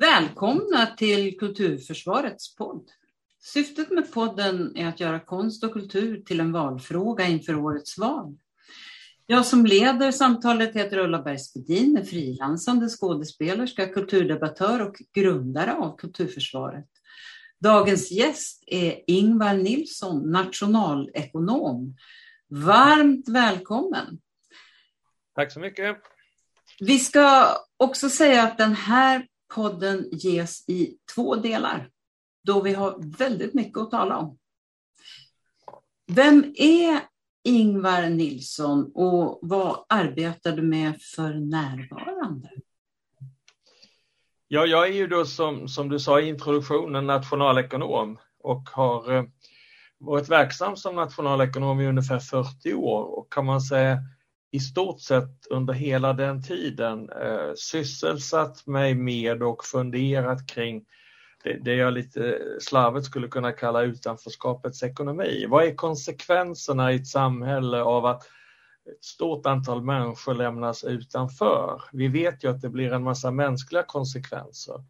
Välkomna till Kulturförsvarets podd. Syftet med podden är att göra konst och kultur till en valfråga inför årets val. Jag som leder samtalet heter Ulla Bergsvedin, är frilansande skådespelerska, kulturdebattör och grundare av Kulturförsvaret. Dagens gäst är Ingvar Nilsson, nationalekonom. Varmt välkommen! Tack så mycket! Vi ska också säga att den här podden ges i två delar, då vi har väldigt mycket att tala om. Vem är Ingvar Nilsson och vad arbetar du med för närvarande? Ja, jag är ju då som, som du sa i introduktionen nationalekonom och har eh, varit verksam som nationalekonom i ungefär 40 år och kan man säga i stort sett under hela den tiden eh, sysselsatt mig med och funderat kring det, det jag lite slarvigt skulle kunna kalla utanförskapets ekonomi. Vad är konsekvenserna i ett samhälle av att ett stort antal människor lämnas utanför? Vi vet ju att det blir en massa mänskliga konsekvenser.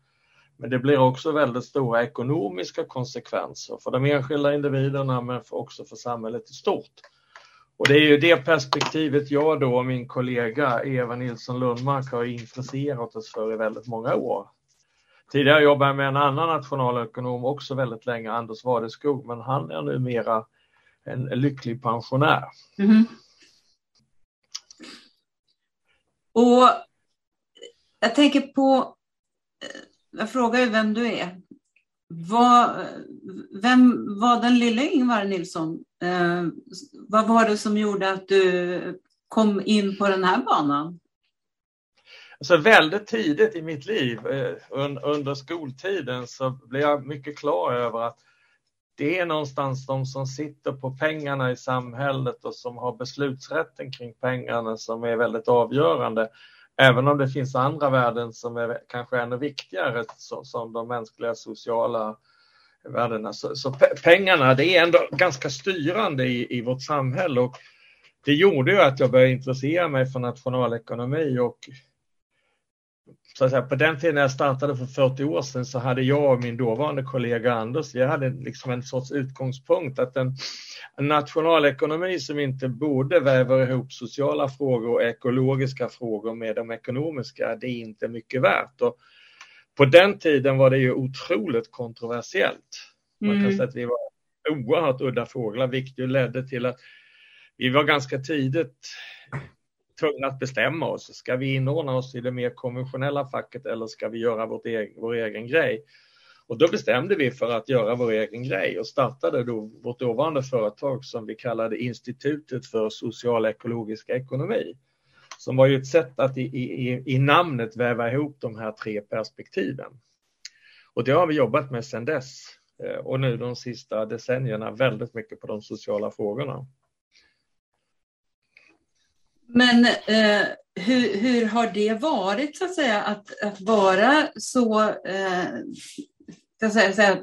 Men det blir också väldigt stora ekonomiska konsekvenser för de enskilda individerna men också för samhället i stort. Och det är ju det perspektivet jag då och min kollega Eva Nilsson Lundmark har intresserat oss för i väldigt många år. Tidigare jobbade jag med en annan nationalekonom också väldigt länge, Anders Wadeskog, men han är numera en lycklig pensionär. Mm. Och jag tänker på, eh, jag frågar ju vem du är. Vad, vem var den lilla Ingvar Nilsson? Eh, vad var det som gjorde att du kom in på den här banan? Alltså väldigt tidigt i mitt liv, eh, under skoltiden, så blev jag mycket klar över att det är någonstans de som sitter på pengarna i samhället och som har beslutsrätten kring pengarna som är väldigt avgörande. Även om det finns andra värden som är kanske ännu viktigare som de mänskliga sociala värdena. Så, så pengarna, det är ändå ganska styrande i, i vårt samhälle och det gjorde ju att jag började intressera mig för nationalekonomi och så säga, på den tiden jag startade för 40 år sedan så hade jag och min dåvarande kollega Anders, vi hade liksom en sorts utgångspunkt att en, en nationalekonomi som inte borde väva ihop sociala frågor och ekologiska frågor med de ekonomiska, det är inte mycket värt. Och på den tiden var det ju otroligt kontroversiellt. Man kan mm. säga att vi var oerhört udda fåglar, vilket ju ledde till att vi var ganska tidigt tvungna att bestämma oss. Ska vi inordna oss i det mer konventionella facket eller ska vi göra vårt egen, vår egen grej? Och då bestämde vi för att göra vår egen grej och startade då vårt dåvarande företag som vi kallade Institutet för social ekologisk ekonomi. Som var ju ett sätt att i, i, i namnet väva ihop de här tre perspektiven. Och det har vi jobbat med sedan dess eh, och nu de sista decennierna väldigt mycket på de sociala frågorna. Men eh, hur, hur, har det varit så att säga att, att vara så eh, ska säga, säga,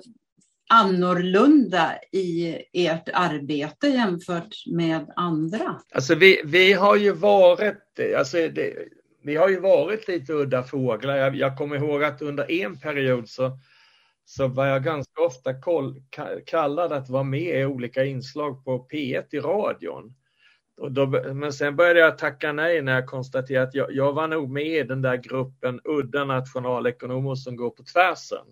annorlunda i ert arbete jämfört med andra? Alltså vi, vi har ju varit, alltså det, vi har ju varit lite udda fåglar. Jag, jag kommer ihåg att under en period så, så var jag ganska ofta koll, kallad att vara med i olika inslag på P1 i radion. Då, men sen började jag tacka nej när jag konstaterade att jag, jag var nog med i den där gruppen udda nationalekonomer som går på tvärsen.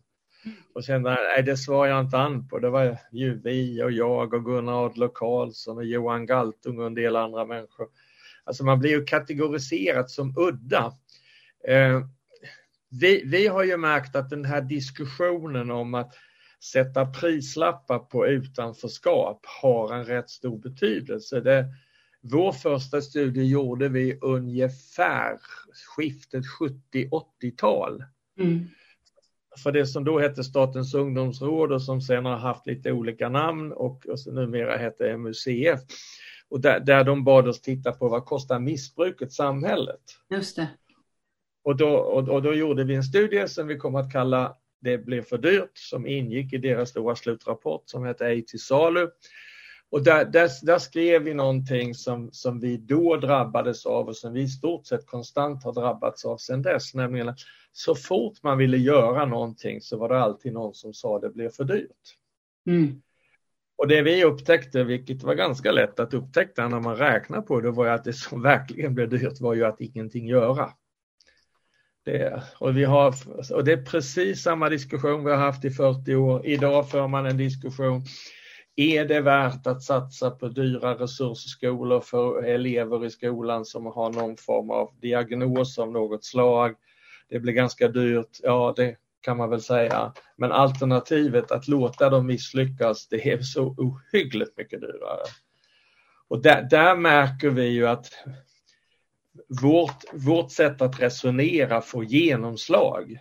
Mm. Och sen nej, det svarade jag inte an på. Det var ju vi och jag och Gunnar Adler Karlsson och Johan Galtung och en del andra människor. Alltså man blir ju kategoriserat som udda. Eh, vi, vi har ju märkt att den här diskussionen om att sätta prislappar på utanförskap har en rätt stor betydelse. Det, vår första studie gjorde vi ungefär skiftet 70-80-tal. Mm. För det som då hette Statens ungdomsråd och som sen har haft lite olika namn och, och numera heter MUCF. Och där, där de bad oss titta på vad kostar missbruket samhället. Just det. Och då, och, och då gjorde vi en studie som vi kommer att kalla Det blev för dyrt som ingick i deras stora slutrapport som hette Ej till salu Och där, där, där, skrev vi någonting som, som vi då drabbades av och som vi i stort sett konstant har drabbats av sedan dess, nämligen att så fort man ville göra någonting så var det alltid någon som sa det blev för dyrt. Mm. Och det vi upptäckte, vilket var ganska lätt att upptäcka när man räknar på det, var att det som verkligen blev dyrt var ju att ingenting göra. Det, och, vi har, och det är precis samma diskussion vi har haft i 40 år. Idag för man en diskussion. Är det värt att satsa på dyra resursskolor för elever i skolan som har någon form av diagnos av något slag? Det blir ganska dyrt. Ja, det kan man väl säga. Men alternativet att låta dem misslyckas, det är så ohyggligt mycket dyrare. Och där, där märker vi ju att vårt, vårt sätt att resonera får genomslag.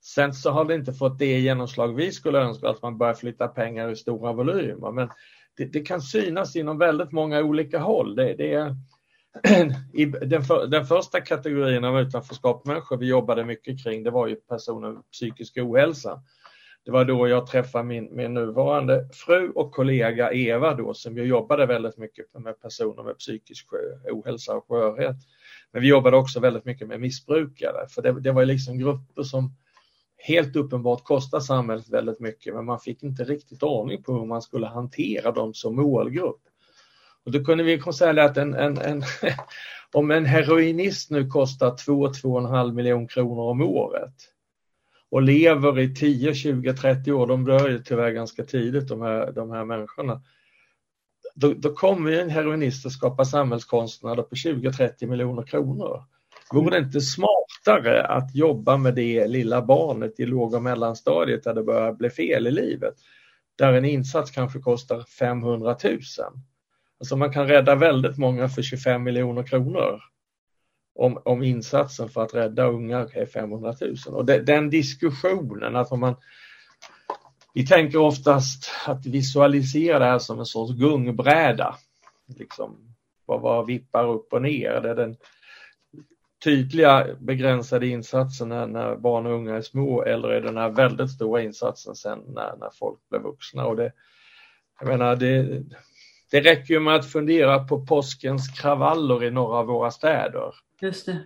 Sen så har det inte fått det genomslag vi skulle önska, att man börjar flytta pengar i stora volymer. Men det, det kan synas inom väldigt många olika håll. Det, det är, i den, för, den, första kategorin av utanförskapsmänniskor vi jobbade mycket kring, det var ju personer med psykisk ohälsa. Det var då jag träffade min, min nuvarande fru och kollega Eva då, som ju jobbade väldigt mycket med personer med psykisk ohälsa och skörhet. Men vi jobbade också väldigt mycket med missbrukare, för det, det var liksom grupper som helt uppenbart kostar samhället väldigt mycket, men man fick inte riktigt aning på hur man skulle hantera dem som målgrupp. Och då kunde vi säga att en, en, en om en heroinist nu kostar 2-2,5 miljoner kronor om året och lever i 10, 20, 30 år, de dör ju tyvärr ganska tidigt de här, de här människorna, då, då kommer en heroinist att skapa samhällskostnader på 20-30 miljoner kronor. Vore det inte smartare att jobba med det lilla barnet i låg och mellanstadiet där det börjar bli fel i livet? Där en insats kanske kostar 500 000. Alltså man kan rädda väldigt många för 25 miljoner kronor om, om insatsen för att rädda unga är 500 000. Och det, den diskussionen, att om man vi tänker oftast att visualisera det här som en sorts gungbräda. Liksom, vad, vad vippar upp och ner? Det är den tydliga begränsade insatsen när, när, barn och unga är små eller är det den här väldigt stora insatsen sen när, när folk blir vuxna? Och det, jag menar, det, det räcker ju med att fundera på påskens kravaller i några av våra städer. Just det.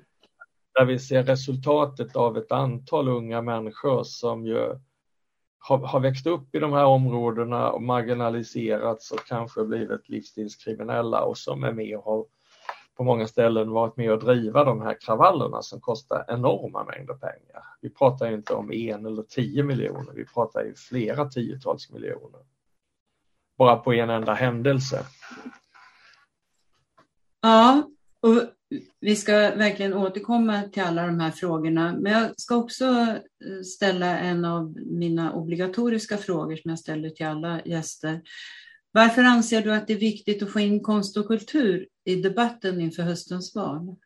Där vi ser resultatet av ett antal unga människor som ju har, har växt upp i de här områdena och marginaliserats och kanske blivit livsstilskriminella och som är med och har på många ställen varit med och driva de här kravallerna som kostar enorma mängder pengar. Vi pratar inte om en eller tio miljoner, vi pratar ju flera tiotals miljoner. Bara på en enda händelse. Ja, och vi ska verkligen återkomma till alla de här frågorna. Men jag ska också eh, ställa en av mina obligatoriska frågor som jag ställer till alla gäster. Varför anser du att det är viktigt att få in konst och kultur i debatten inför höstens val?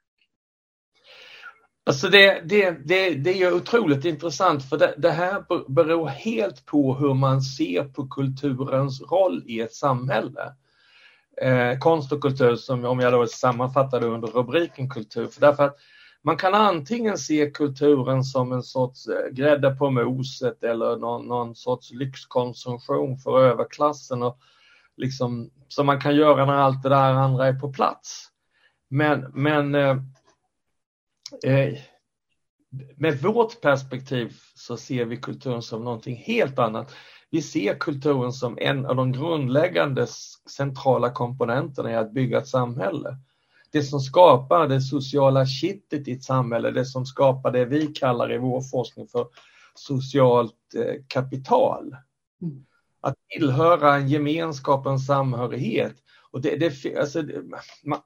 Alltså det, det, det, det är ju otroligt intressant för det, det, här beror helt på hur man ser på kulturens roll i ett samhälle eh, konst och kultur, som om jag då sammanfattar det under rubriken kultur. För därför att man kan antingen se kulturen som en sorts eh, grädde på moset eller någon, någon sorts lyxkonsumtion för överklassen och liksom, som man kan göra när allt det där andra är på plats. Men, men eh, eh, med vårt perspektiv så ser vi kulturen som någonting helt annat vi ser kulturen som en av de grundläggande centrala komponenterna i att bygga ett samhälle. Det som skapar det sociala kittet i ett samhälle, det som skapar det vi kallar i vår forskning för socialt eh, kapital. Mm. Att tillhöra en gemenskap, en samhörighet. Och det, det, alltså, man,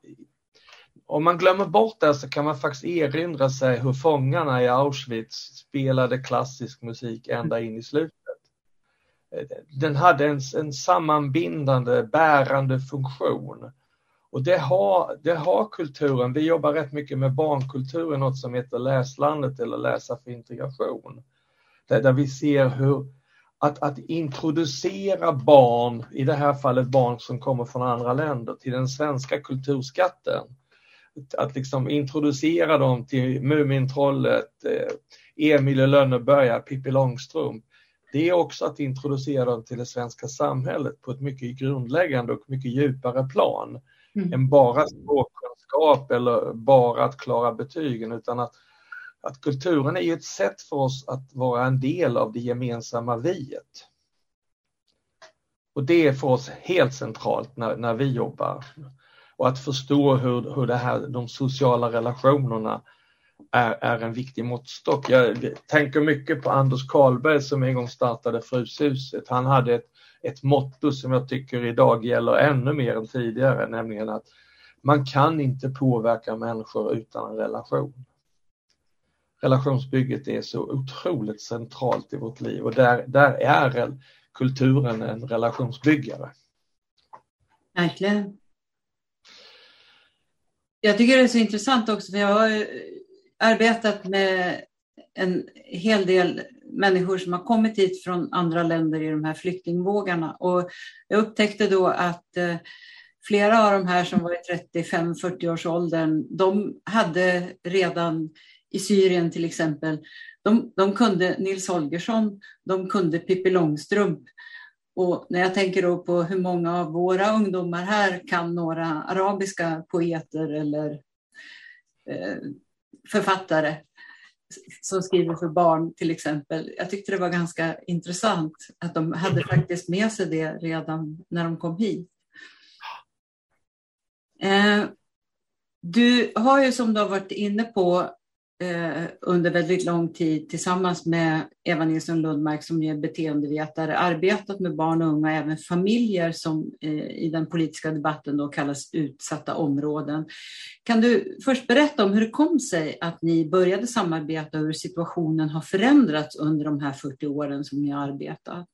om man glömmer bort det så kan man faktiskt erinra sig hur fångarna i Auschwitz spelade klassisk musik ända in i slutet den hade en, en sammanbindande, bärande funktion. Och det har, det har kulturen. Vi jobbar rätt mycket med barnkultur i något som heter Läslandet eller Läsa för integration. Där, där vi ser hur att, att introducera barn, i det här fallet barn som kommer från andra länder, till den svenska kulturskatten. Att liksom introducera dem till Mumintrollet, eh, Emil i Lönneberga, Pippi Långstrump det är också att introducera dem till det svenska samhället på ett mycket grundläggande och mycket djupare plan mm. än bara språkkunskap eller bara att klara betygen utan att, att kulturen är ett sätt för oss att vara en del av det gemensamma viet. Och det är för oss helt centralt när, när vi jobbar. Och att förstå hur, hur det här, de sociala relationerna är, är en viktig måttstock. Jag tänker mycket på Anders Karlberg som en gång startade Frushuset. Han hade ett, ett motto som jag tycker idag gäller ännu mer än tidigare, nämligen att man kan inte påverka människor utan en relation. Relationsbygget är så otroligt centralt i vårt liv och där, där är kulturen en relationsbyggare. Verkligen. Jag tycker det är så intressant också, för jag har arbetat med en hel del människor som har kommit hit från andra länder i de här flyktingvågarna. Och jag upptäckte då att eh, flera av de här som var i 35-40 års åldern, de hade redan i Syrien till exempel, de, de kunde Nils Holgersson, de kunde Pippi Långstrump. Och när jag tänker då på hur många av våra ungdomar här kan några arabiska poeter eller eh, författare som skriver för barn till exempel. Jag tyckte det var ganska intressant att de hade faktiskt med sig det redan när de kom hit. Eh, du har ju som du har varit inne på eh, under väldigt lång tid tillsammans med Eva Nilsson Lundmark som är beteendevetare arbetat med barn och unga, även familjer som eh, i den politiska debatten då kallas utsatta områden. Kan du först berätta om hur det kom sig att ni började samarbeta och hur situationen har förändrats under de här 40 åren som ni har arbetat?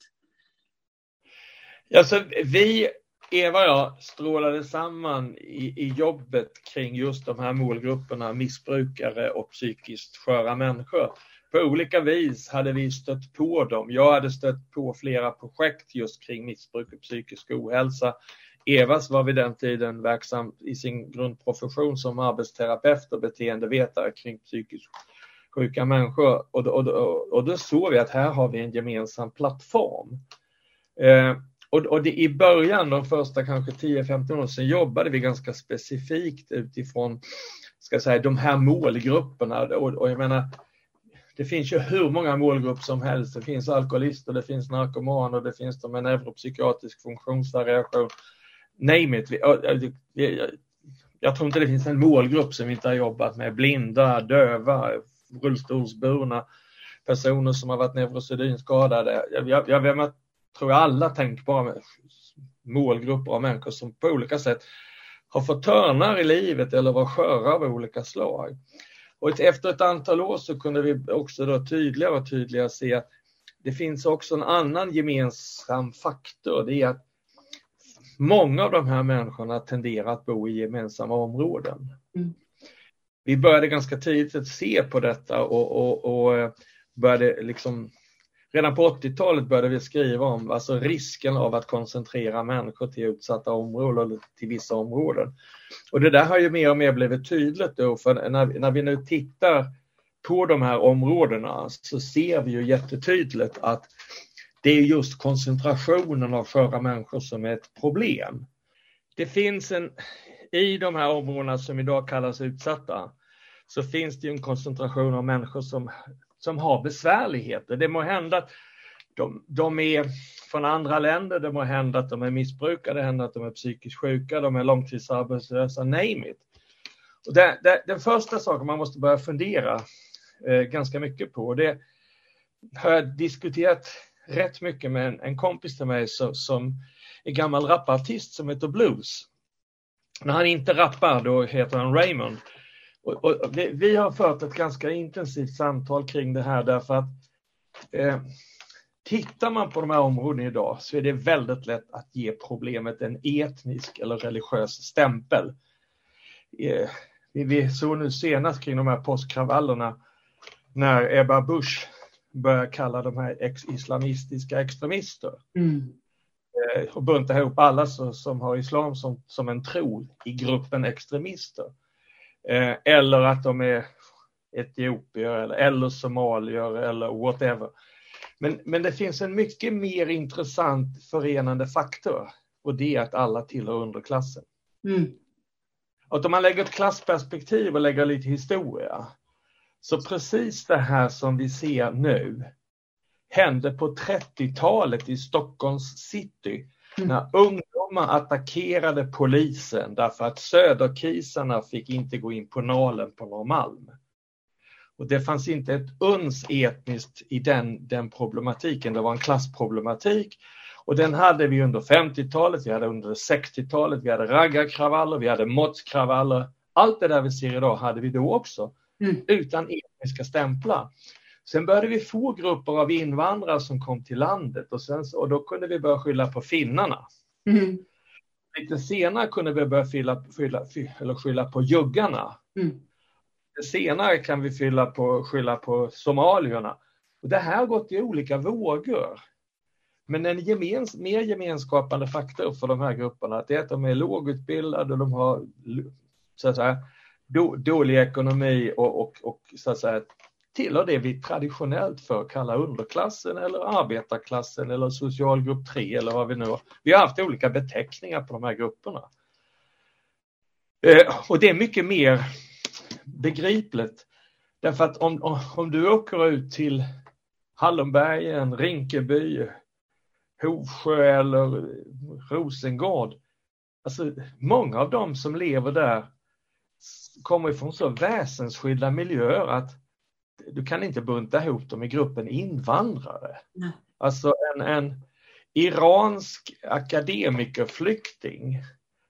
Alltså, vi Eva och jag strålade samman i, i jobbet kring just de här målgrupperna, missbrukare och psykiskt sköra människor. På olika vis hade vi stött på dem. Jag hade stött på flera projekt just kring missbruk och psykisk ohälsa. Evas var vid den tiden verksam i sin grundprofession som arbetsterapeut och beteendevetare kring psykiskt sjuka människor. Och då, och, då, och då såg vi att här har vi en gemensam plattform. Eh, och, och det, i början, de första kanske 10-15 åren, så jobbade vi ganska specifikt utifrån ska säga, de här målgrupperna. Och, och jag menar, det finns ju hur många målgrupper som helst. Det finns alkoholister, det finns narkomaner, det finns de med neuropsykiatrisk funktionsvariation. Name it. Jag tror inte det finns en målgrupp som vi inte har jobbat med. Blinda, döva, rullstolsburna, personer som har varit neurosedynskadade. Jag, jag, jag, tror jag alla tänkbara målgrupper av människor som på olika sätt har fått törnar i livet eller var sköra av olika slag. Och efter ett antal år så kunde vi också då tydligare och tydligare se att det finns också en annan gemensam faktor. Det är att många av de här människorna tenderar att bo i gemensamma områden. Mm. Vi började ganska tidigt att se på detta och, och, och började liksom redan på 80-talet började vi skriva om alltså risken av att koncentrera människor till utsatta områden eller till vissa områden. Och det där har ju mer och mer blivit tydligt då, för när, när vi nu tittar på de här områdena så ser vi ju jättetydligt att det är just koncentrationen av sköra människor som är ett problem. Det finns en, i de här områdena som idag kallas utsatta, så finns det en koncentration av människor som som har besvärligheter. Det må hända att de, de är från andra länder, det må hända att de är missbrukare, det händer att de är psykiskt sjuka, de är långtidsarbetslösa, name it. Och det, det, den första saken man måste börja fundera eh, ganska mycket på, det har jag diskuterat rätt mycket med en, en kompis till mig som, som är gammal rapartist som heter Blues. När han inte rappar, då heter han Raymond. Och, och vi, vi, har fört ett ganska intensivt samtal kring det här därför att eh, tittar man på de här områdena idag så är det väldigt lätt att ge problemet en etnisk eller religiös stämpel. Eh, vi, såg nu senast kring de här påskkravallerna när Ebba Busch börjar kalla de här ex islamistiska extremister. Mm. Eh, och bunta ihop alla så, som har islam som, som en tro i gruppen extremister. Eh, eller att de är etiopier eller, eller somalier eller whatever. Men, men det finns en mycket mer intressant förenande faktor och det är att alla tillhör underklassen. Mm. Och om man lägger ett klassperspektiv och lägger lite historia, så precis det här som vi ser nu hände på 30-talet i Stockholms city. När ungdomar attackerade polisen därför att söderkisarna fick inte gå in på Nalen på Norrmalm. Och det fanns inte ett uns etniskt i den, den problematiken, det var en klassproblematik. Och den hade vi under 50-talet, vi hade under 60-talet, vi hade raggarkravaller, vi hade måttskravaller. Allt det där vi ser idag hade vi då också, mm. utan etniska stämplar. Sen började vi få grupper av invandrare som kom till landet och, sen, och då kunde vi börja skylla på finnarna. Mm. Lite senare kunde vi börja fylla, fylla, fylla, eller skylla på juggarna. Mm. Senare kan vi fylla på, skylla på somalierna. Och det här har gått i olika vågor. Men en gemens, mer gemenskapande faktor för de här grupperna är att de är lågutbildade och de har så att säga, då, dålig ekonomi och, och, och så att säga, tillhör det vi traditionellt för kallar underklassen eller arbetarklassen eller socialgrupp 3 eller vad vi nu har. Vi har haft olika beteckningar på de här grupperna. Eh, och det är mycket mer begripligt. Därför att om, om du åker ut till Hallonbergen, Rinkeby, Hovsjö eller Rosengård. Alltså, många av dem som lever där kommer från så väsensskilda miljöer att du kan inte bunta ihop dem i gruppen invandrare. Nej. Alltså en, en iransk akademikerflykting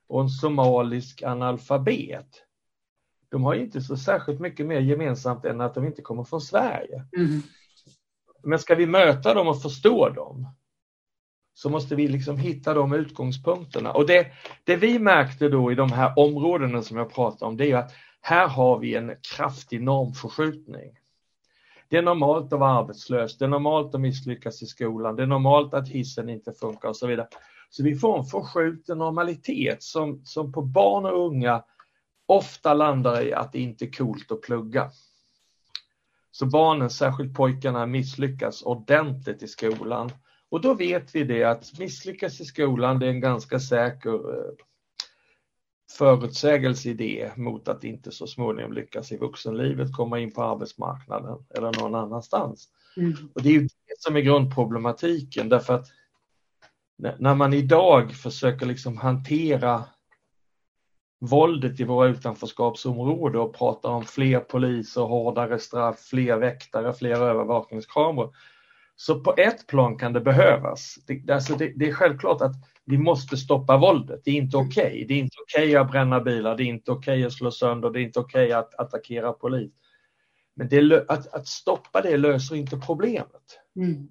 och en somalisk analfabet. De har inte så särskilt mycket mer gemensamt än att de inte kommer från Sverige. Mm. Men ska vi möta dem och förstå dem så måste vi liksom hitta de utgångspunkterna. Och det, det vi märkte då i de här områdena som jag pratade om, det är att här har vi en kraftig normförskjutning. Det är normalt att vara arbetslös, det är normalt att misslyckas i skolan, det är normalt att hissen inte funkar och så vidare. Så vi får en förskjuten normalitet som, som på barn och unga ofta landar i att det inte är coolt att plugga. Så barnen, särskilt pojkarna, misslyckas ordentligt i skolan. Och då vet vi det att misslyckas i skolan, det är en ganska säker eh, förutsägelse i det mot att inte så småningom lyckas i vuxenlivet, komma in på arbetsmarknaden eller någon annanstans. Mm. Och det är ju det som är grundproblematiken därför att när man idag försöker liksom hantera våldet i våra utanförskapsområden och pratar om fler poliser, hårdare straff, fler väktare, fler övervakningskameror. Så på ett plan kan det behövas. Det, alltså det, det är självklart att vi måste stoppa våldet. Det är inte okej. Okay. Det är inte okej okay att bränna bilar, det är inte okej okay att slå sönder, det är inte okej att attackera polis. Men det, att, att, stoppa det löser inte problemet. Mm.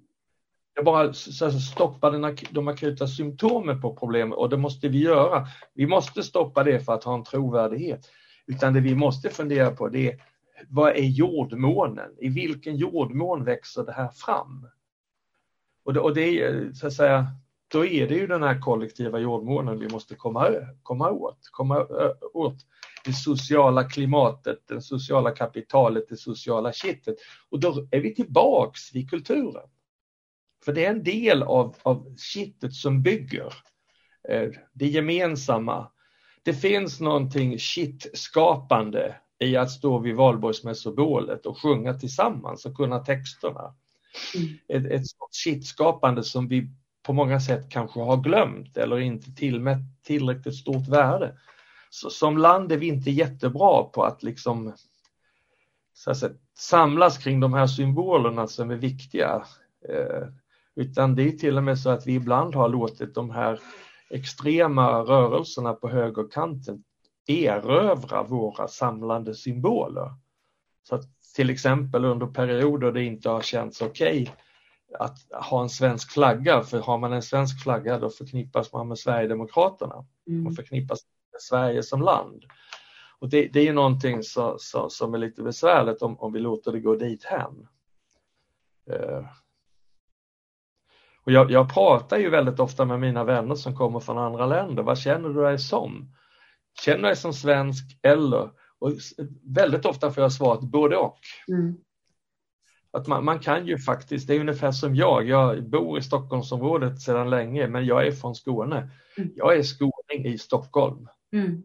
Det bara så stoppa den, de akuta symptomen på problemet och det måste vi göra. Vi måste stoppa det för att ha en trovärdighet. Utan det vi måste fundera på det är vad är jordmånen? I vilken jordmån växer det här fram? Och det, och det är så att säga, då är det ju den här kollektiva jordmånen vi måste komma, komma åt. Komma åt det sociala klimatet, det sociala kapitalet, det sociala kittet. Och då är vi tillbaks vid kulturen. För det är en del av, av kittet som bygger eh, det gemensamma. Det finns någonting shit-skapande i att stå vid valborgsmässobålet och sjunga tillsammans och kunna texterna. Mm. Ett, ett shit-skapande som vi på många sätt kanske har glömt eller inte tillmätt tillräckligt stort värde. Så som land är vi inte jättebra på att liksom så att säga, samlas kring de här symbolerna som är viktiga. Eh, utan det är till och med så att vi ibland har låtit de här extrema rörelserna på högerkanten erövra våra samlande symboler. Så att till exempel under perioder det inte har känts okej okay att ha en svensk flagga, för har man en svensk flagga då förknippas man med Sverigedemokraterna mm. och förknippas med Sverige som land. Och det, det är någonting så, så, som är lite besvärligt om, om vi låter det gå dit hen. Uh. Och jag, jag, pratar ju väldigt ofta med mina vänner som kommer från andra länder. Vad känner du dig som? Känner du dig som svensk eller? Och väldigt ofta får jag svaret både och. Mm. Att man, man, kan ju faktiskt, det är ungefär som jag, jag bor i Stockholmsområdet sedan länge men jag är från Skåne. Mm. Jag är skåning i Stockholm. Mm.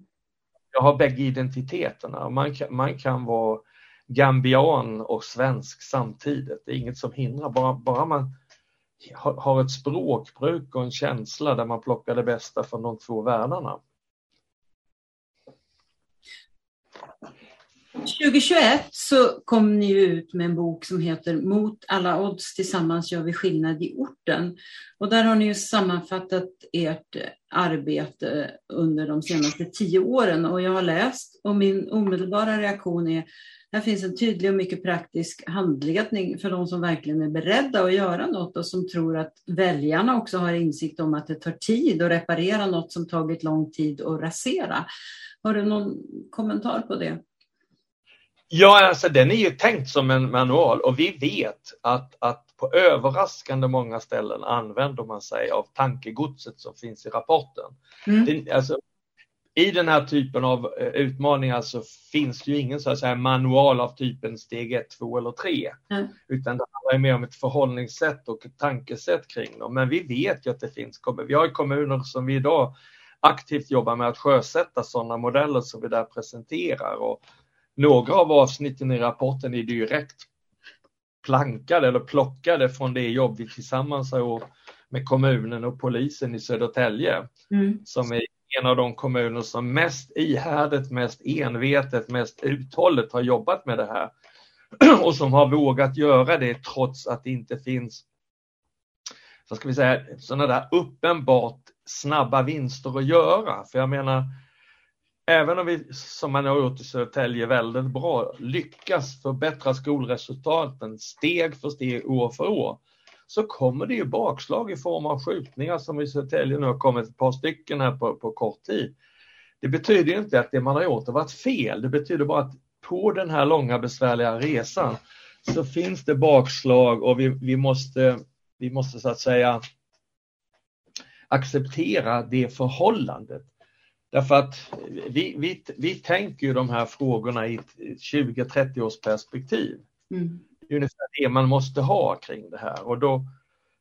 Jag har bägge identiteterna. Man kan, man kan vara gambian och svensk samtidigt. Det är inget som hindrar, bara, bara man har ett språkbruk och en känsla där man plockar det bästa från de två världarna. 2021 så kom ni ut med en bok som heter Mot alla odds tillsammans gör vi skillnad i orten. Och där har ni ju sammanfattat ert arbete under de senaste tio åren och jag har läst och min omedelbara reaktion är här finns en tydlig och mycket praktisk handledning för de som verkligen är beredda att göra något och som tror att väljarna också har insikt om att det tar tid att reparera något som tagit lång tid att rasera. Har du någon kommentar på det? Ja, alltså den är ju tänkt som en manual och vi vet att, att på överraskande många ställen använder man sig av tankegodset som finns i rapporten. Mm. Det, alltså, I den här typen av eh, utmaningar så finns det ju ingen så att säga, manual av typen steg 1, 2 eller 3. Mm. Utan det handlar mer om ett förhållningssätt och ett tankesätt kring dem. Men vi vet ju att det finns, vi har kommuner som vi idag aktivt jobbar med att sjösätta sådana modeller som vi där presenterar. Och några av avsnitten i rapporten är direkt plankade eller plockade från det jobb vi tillsammans har gjort med kommunen och polisen i Södertälje, mm. som är en av de kommuner som mest ihärdigt, mest envetet, mest uthålligt har jobbat med det här och som har vågat göra det trots att det inte finns så ska vi säga, sådana där uppenbart snabba vinster att göra. För jag menar, även om vi, som man har gjort i Södertälje, väldigt bra lyckas förbättra skolresultaten steg för steg, år för år, så kommer det ju bakslag i form av skjutningar som i Södertälje nu har kommit ett par stycken här på, på kort tid. Det betyder inte att det man har gjort har varit fel, det betyder bara att på den här långa besvärliga resan så finns det bakslag och vi, vi, måste, vi måste så att säga acceptera det förhållandet. Därför att vi, vi, vi tänker ju de här frågorna i ett 20-30 års perspektiv. Mm. Det är ungefär det man måste ha kring det här och då,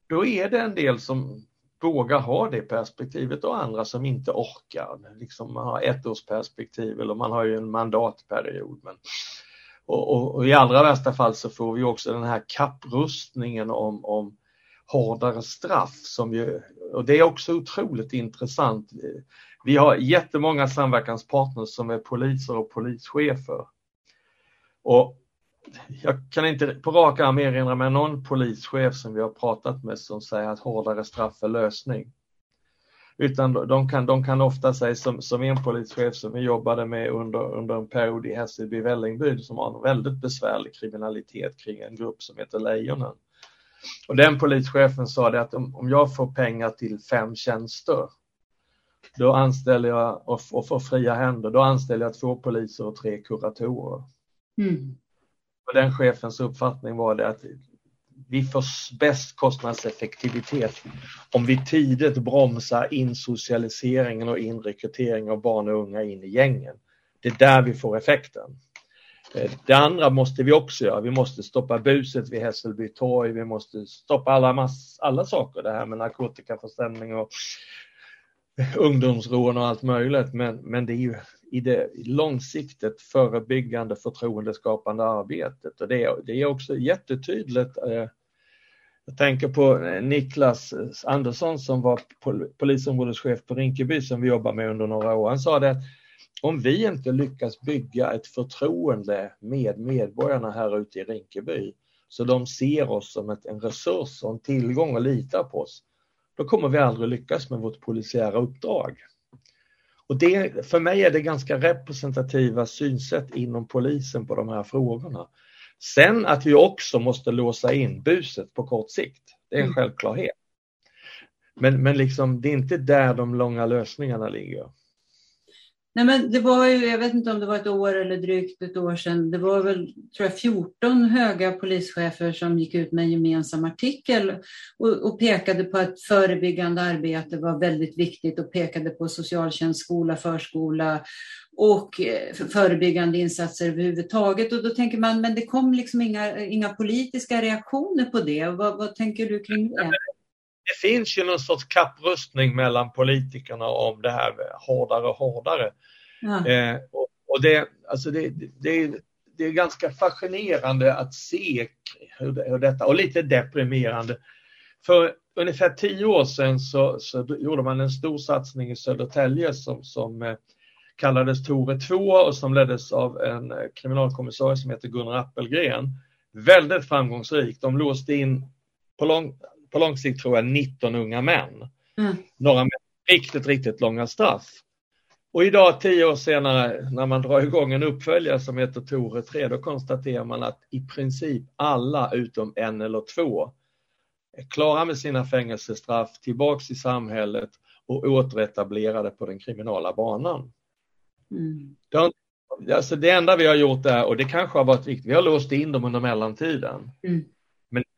då är det en del som vågar ha det perspektivet och andra som inte orkar. Liksom man har ett års perspektiv eller man har ju en mandatperiod. Men, och, och, och, i allra värsta fall så får vi också den här kapprustningen om, om hårdare straff som ju, och det är också otroligt intressant. Vi har jättemånga samverkanspartners som är poliser och polischefer. Och jag kan inte på rak arm erinra mig någon polischef som vi har pratat med som säger att hårdare straff är lösning. Utan de kan, de kan ofta säga som, som en polischef som vi jobbade med under, under en period i Hässelby Vällingby som har en väldigt besvärlig kriminalitet kring en grupp som heter Lejonen. Och den polischefen sa det att om, om jag får pengar till fem tjänster då anställer jag, och, och får fria händer, då anställer jag två poliser och tre kuratorer. Mm. Och den chefens uppfattning var det att vi får bäst kostnadseffektivitet om vi tidigt bromsar in socialiseringen och inrekrytering av barn och unga in i gängen. Det är där vi får effekten. Eh, det andra måste vi också göra. Vi måste stoppa buset vid Hässelby torg. Vi måste stoppa alla, mass, alla saker. Det här med narkotikaförsäljning och ungdomsrån och allt möjligt. Men, men det är ju i det långsiktigt förebyggande förtroendeskapande arbetet. Och det, är, det är också jättetydligt. Eh, jag tänker på eh, Niklas Andersson som var polisområdeschef på Rinkeby som vi jobbar med under några år. Han sa det att om vi inte lyckas bygga ett förtroende med medborgarna här ute i Rinkeby så de ser oss som ett, en resurs och en tillgång och litar på oss, då kommer vi aldrig lyckas med vårt polisiära uppdrag. Och det, för mig är det ganska representativa synsätt inom polisen på de här frågorna. Sen att vi också måste låsa in buset på kort sikt, det är en mm. självklarhet. Men, men liksom, det är inte där de långa lösningarna ligger. Nej, men det var ju, jag vet inte om det var ett år eller drygt ett år sedan, det var väl tror jag, 14 höga polischefer som gick ut med en gemensam artikel och, och, pekade på att förebyggande arbete var väldigt viktigt och pekade på socialtjänst, skola, förskola och eh, förebyggande insatser överhuvudtaget. Och då tänker man, men det kom liksom inga, inga politiska reaktioner på det. Vad, vad tänker du kring det? Det finns ju någon sorts kapprustning mellan politikerna om det här hårdare och hårdare. Ja. Eh, och, och, det, alltså det, det, det, är ganska fascinerande att se hur, det, hur detta, och lite deprimerande. För ungefär tio år sedan så, så gjorde man en stor satsning i Södertälje som, som eh, kallades Tore 2 och som leddes av en eh, kriminalkommissarie som heter Gunnar Appelgren. Väldigt framgångsrik. De låste in på lång, på lång sikt tror jag 19 unga män. Mm. Några med riktigt, riktigt långa straff. Och idag, tio år senare, när man drar igång en uppföljare som heter Tore 3, då konstaterar man att i princip alla utom en eller två är klara med sina fängelsestraff, tillbaks i samhället och återetablerade på den kriminala banan. Mm. Det, alltså det enda vi har gjort är, och det kanske har varit viktigt, vi har låst in dem under mellantiden. Mm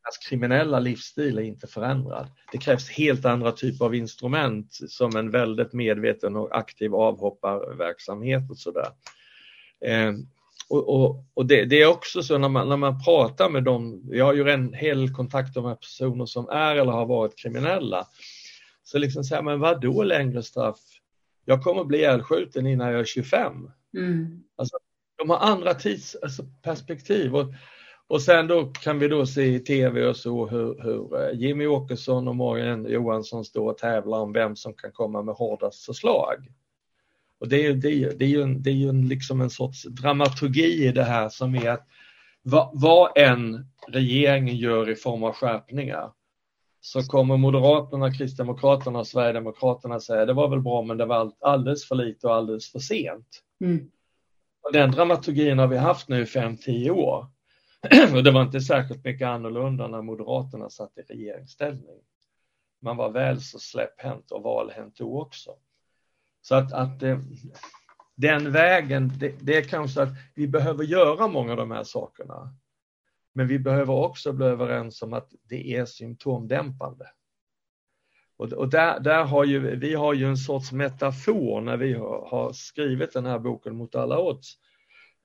deras kriminella livsstil är inte förändrad. Det krävs helt andra typer av instrument som en väldigt medveten och aktiv avhopparverksamhet och sådär. Eh, och, och, och det, det, är också så när man, när man pratar med dem, jag har ju en hel kontakt med personer som är eller har varit kriminella, så liksom säger man vad då längre straff? Jag kommer bli ihjälskjuten innan jag är 25. Mm. Alltså, de har andra tidsperspektiv. Alltså, och sen då kan vi då se i tv och så hur, hur eh, Jimmy Åkesson och Morgan Johansson står och tävlar om vem som kan komma med hårdast förslag. Och det är, det är, det är ju, en, det är ju en, liksom en sorts dramaturgi i det här som är att vad, vad än regeringen gör i form av skärpningar så kommer Moderaterna, Kristdemokraterna och Sverigedemokraterna säga det var väl bra men det var alldeles för lite och alldeles för sent. Mm. Och den dramaturgin har vi haft nu i fem, tio år. Och det var inte särskilt mycket annorlunda när Moderaterna satt i regeringsställning. Man var väl så släpphänt och valhänt då också. Så att, att eh, den vägen, det, det är kanske att vi behöver göra många av de här sakerna. Men vi behöver också bli överens om att det är symptomdämpande. Och, och där, där har ju, vi har ju en sorts metafor när vi har, har skrivit den här boken Mot alla odds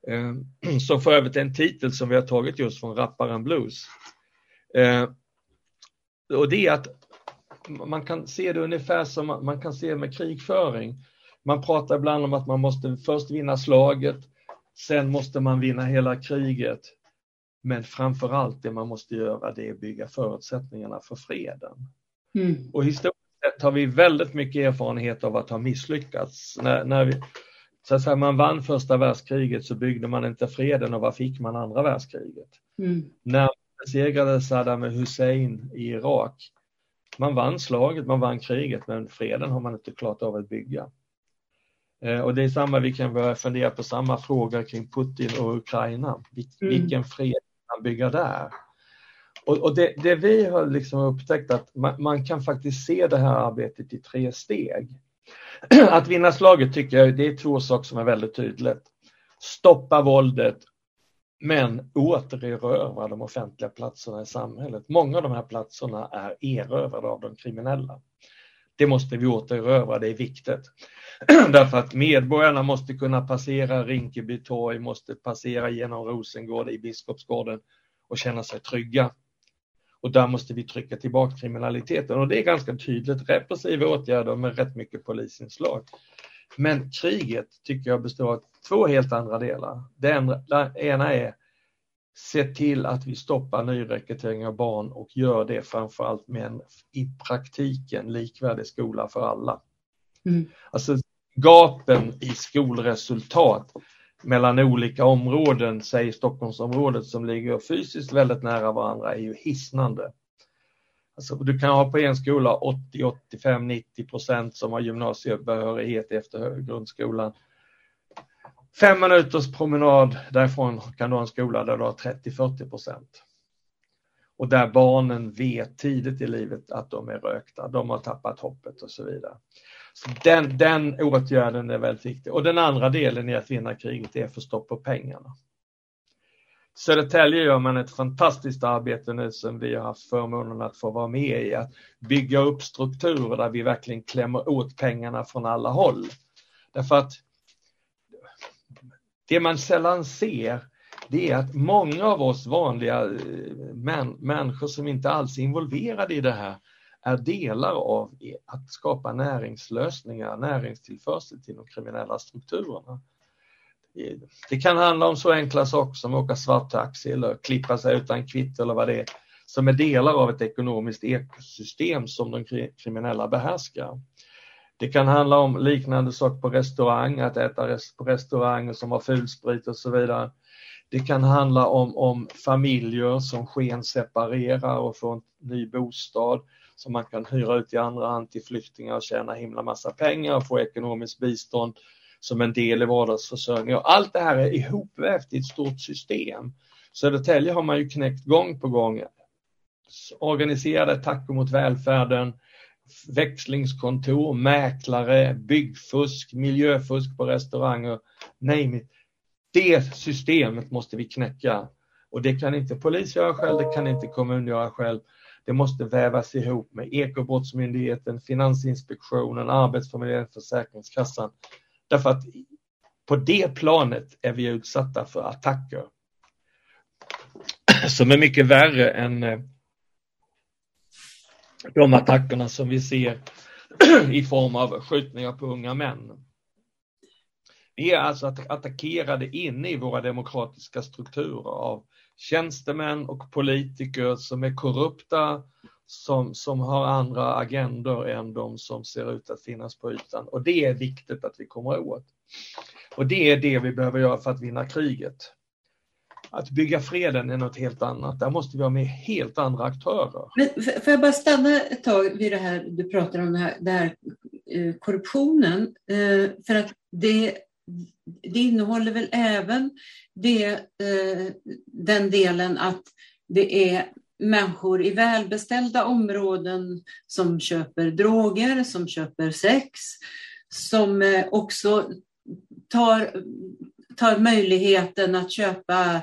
Eh, som för övrigt är en titel som vi har tagit just från Rapparen Blues. Eh, och det är att man kan se det ungefär som man kan se med krigföring. Man pratar ibland om att man måste först vinna slaget, sen måste man vinna hela kriget. Men framför allt det man måste göra det är att bygga förutsättningarna för freden. Mm. Och historiskt sett har vi väldigt mycket erfarenhet av att ha misslyckats. När, när vi, så att säga, man vann första världskriget så byggde man inte freden och vad fick man andra världskriget? Mm. När man besegrade Saddam Hussein i Irak, man vann slaget, man vann kriget, men freden har man inte klart av att bygga. Eh, och det är samma, vi kan börja fundera på samma fråga kring Putin och Ukraina. Vil mm. Vilken fred kan man bygga där? Och, och det, det, vi har liksom upptäckt att man, man, kan faktiskt se det här arbetet i tre steg. Att vinna slaget tycker jag det är två saker som är väldigt tydligt. Stoppa våldet men återerövra de offentliga platserna i samhället. Många av de här platserna är erövrade av de kriminella. Det måste vi återerövra, det är viktigt. Därför att medborgarna måste kunna passera Rinkeby torg, måste passera genom Rosengård i Biskopsgården och känna sig trygga. Och där måste vi trycka tillbaka kriminaliteten och det är ganska tydligt repressiva åtgärder med rätt mycket polisinslag. Men kriget tycker jag består av två helt andra delar. Den ena är se till att vi stoppar nyrekrytering av barn och gör det framförallt med en i praktiken likvärdig skola för alla. Mm. Alltså gapen i skolresultat mellan olika områden, säg Stockholmsområdet som ligger fysiskt väldigt nära varandra, är ju hisnande. Alltså, du kan ha på en skola 80, 85, 90 procent som har gymnasiebehörighet efter grundskolan. Fem minuters promenad därifrån kan du ha en skola där du har 30-40 procent. och där barnen vet tidigt i livet att de är rökta, de har tappat hoppet och så vidare. Så den, den åtgärden är väldigt viktig. Och den andra delen i att vinna kriget är att få stopp på pengarna. Södertälje gör man ett fantastiskt arbete nu som vi har haft förmånen att få vara med i, att bygga upp strukturer där vi verkligen klämmer åt pengarna från alla håll. Därför att det man sällan ser, det är att många av oss vanliga eh, män, människor som inte alls är involverade i det här, är delar av att skapa näringslösningar, näringstillförsel till de kriminella strukturerna. Det kan handla om så enkla saker som att åka svarttaxi eller klippa sig utan kvitto eller vad det är, som är delar av ett ekonomiskt ekosystem som de kriminella behärskar. Det kan handla om liknande saker på restaurang, att äta på restauranger som har fulsprit och så vidare. Det kan handla om, om familjer som skenseparerar och får en ny bostad som man kan hyra ut i andra hand till flyktingar och tjäna himla massa pengar och få ekonomiskt bistånd som en del i vardagsförsörjningen. Och allt det här är ihopvävt i ett stort system. Södertälje har man ju knäckt gång på gång. Organiserade attacker mot välfärden, växlingskontor, mäklare, byggfusk, miljöfusk på restauranger, name it. Det systemet måste vi knäcka. Och det kan inte polis göra själv, det kan inte kommun göra själv. Det måste vävas ihop med Ekobrottsmyndigheten, Finansinspektionen, Arbetsförmedlingen, Försäkringskassan. Därför att på det planet är vi utsatta för attacker som är mycket värre än eh, de attackerna som vi ser i form av skjutningar på unga män. Vi är alltså attackerade inne i våra demokratiska strukturer av tjänstemän och politiker som är korrupta, som, som har andra agendor än de som ser ut att finnas på ytan. Och det är viktigt att vi kommer åt. Och det är det vi behöver göra för att vinna kriget. Att bygga freden är något helt annat. Där måste vi ha med helt andra aktörer. Men får jag bara stanna ett tag vid det här du pratar om, det här, det här eh, korruptionen. Eh, för att det, det innehåller väl även det, eh, den delen att det är människor i välbeställda områden som köper droger, som köper sex, som eh, också tar, tar möjligheten att köpa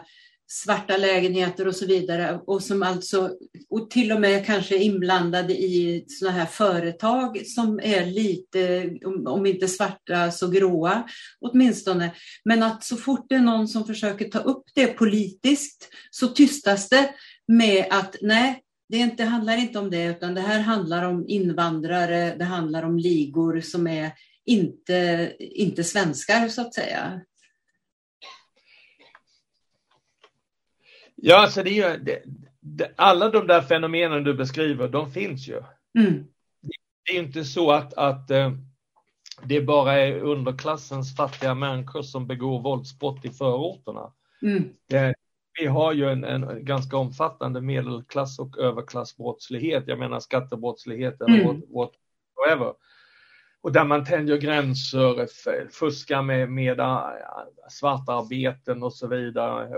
svarta lägenheter och så vidare och som alltså och till och med kanske är inblandade i sådana här företag som är lite, om inte svarta så gråa åtminstone. Men att så fort det är någon som försöker ta upp det politiskt så tystas det med att nej, det inte, handlar inte om det, utan det här handlar om invandrare, det handlar om ligor som är inte, inte svenskar så att säga. Ja, alltså det är ju, det, det, alla de där fenomenen du beskriver, de finns ju. Mm. Det är inte så att, att eh, det bara är underklassens fattiga människor som begår våldsbrott i förorterna. Mm. Det, vi har ju en, en, ganska omfattande medelklass och överklassbrottslighet, jag menar skattebrottslighet eller mm. whatever. Och där man tänjer gränser, fuskar med, med äh, svartarbeten och så vidare.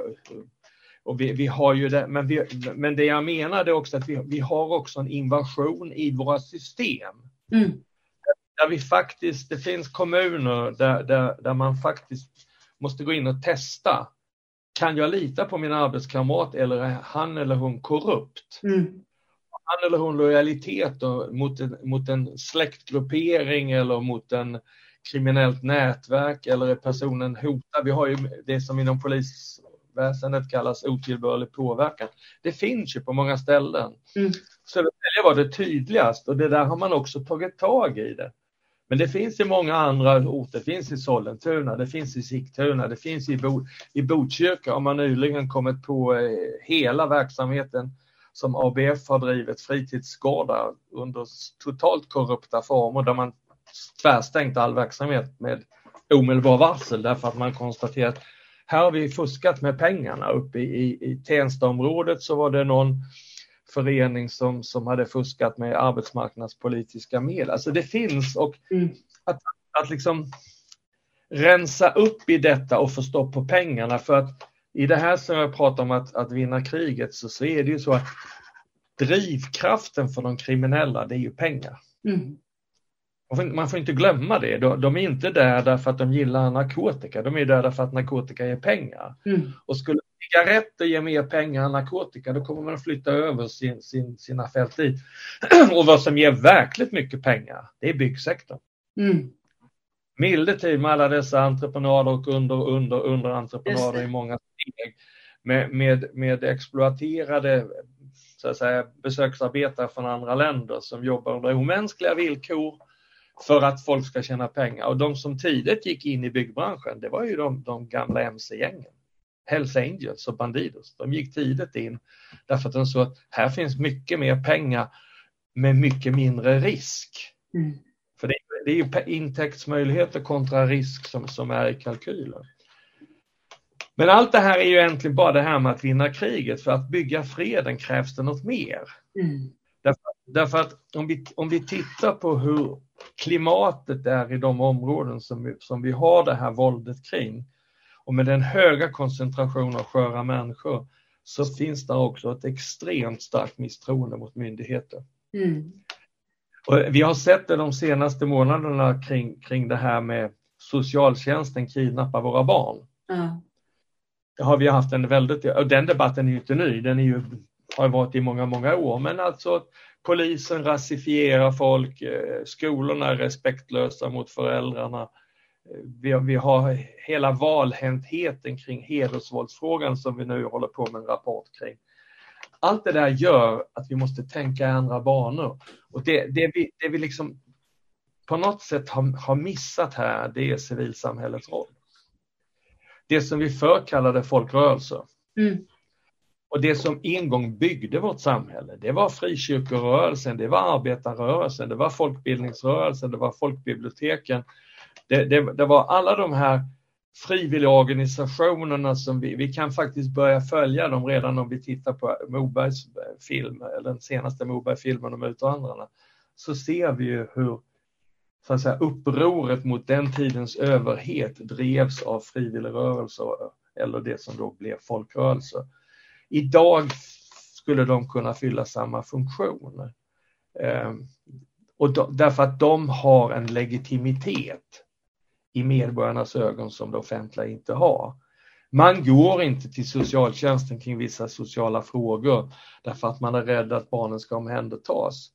Och vi, vi har ju det, men, vi, men det jag menar är också att vi, vi har också en invasion i våra system. Mm. Där vi faktiskt, det finns kommuner där, där, där man faktiskt måste gå in och testa kan jag lita på min arbetskamrat eller är han eller hon korrupt? Mm. Han eller hon lojalitet då, mot, en, mot en släktgruppering eller mot en kriminellt nätverk eller är personen hotad? Vi har ju det som inom polisväsendet kallas otillbörlig påverkan. Det finns ju på många ställen. Mm. Södertälje var det tydligast och det där har man också tagit tag i det. Men det finns i många andra orter, det finns i Sollentuna, det finns i Sigtuna, det finns i, Bo, i Botkyrka har man nyligen kommit på eh, hela verksamheten som ABF har drivit, fritidsgårdar under totalt korrupta former där man tvärstängt all verksamhet med omedelbar varsel därför att man konstaterat här har vi fuskat med pengarna. Uppe i, i, i Tenstaområdet så var det någon förening som, som hade fuskat med arbetsmarknadspolitiska medel. Alltså det finns och mm. att, att liksom rensa upp i detta och få stopp på pengarna för att i det här som jag pratar om att, att vinna kriget så, så är det ju så att drivkraften för de kriminella, det är ju pengar. Mm. Man får inte glömma det. De är inte där därför att de gillar narkotika, de är där därför att narkotika ger pengar. Mm. Och skulle cigaretter ge mer pengar än narkotika, då kommer man att flytta över sin, sin, sina fält dit. Och vad som ger verkligt mycket pengar, det är byggsektorn. Mm. Milde tid med alla dessa entreprenader och under, under, underentreprenader i många steg med, med, med exploaterade så att säga, besöksarbetare från andra länder som jobbar under omänskliga villkor för att folk ska tjäna pengar. Och de som tidigt gick in i byggbranschen, det var ju de, de gamla mc-gängen. Hells Angels och Bandidos. De gick tidigt in därför att de såg att här finns mycket mer pengar med mycket mindre risk. Mm. För det, det, är ju intäktsmöjligheter kontra risk som, som är i kalkylen. Men allt det här är ju egentligen bara det här med att vinna kriget. För att bygga freden krävs det något mer. Mm. Därför, därför, att om vi, om vi tittar på hur klimatet är i de områden som vi, som vi har det här våldet kring och med den höga koncentration av sköra människor så finns det också ett extremt starkt misstroende mot myndigheter. Mm. Och vi har sett det de senaste månaderna kring, kring det här med socialtjänsten kidnappar våra barn. Ja. Det har vi haft en väldigt, och den debatten är ju inte ny, den är ju, har varit i många, många år, men alltså polisen rasifierar folk, eh, skolorna är respektlösa mot föräldrarna. Eh, vi, vi har hela valhäntheten kring hedersvåldsfrågan som vi nu håller på med en rapport kring. Allt det där gör att vi måste tänka i andra banor. Och det, det, vi, det vi liksom på något sätt har, har missat här, det är civilsamhällets roll. Det som vi förr kallade folkrörelser. Mm. Och det som en gång byggde vårt samhälle, det var frikyrkorörelsen, det var arbetarrörelsen, det var folkbildningsrörelsen, det var folkbiblioteken. Det, det, det var alla de här frivilliga organisationerna som vi, vi kan faktiskt börja följa dem redan om vi tittar på Mobergs film, eller den senaste Moberg-filmen om utvandrarna, så ser vi ju hur så att säga, upproret mot den tidens överhet drevs av frivilligrörelser eller det som då blev folkrörelser. Idag skulle de kunna fylla samma funktion. Ehm, och då, därför att de har en legitimitet i medborgarnas ögon som det offentliga inte har. Man går inte till socialtjänsten kring vissa sociala frågor därför att man är rädd att barnen ska omhändertas.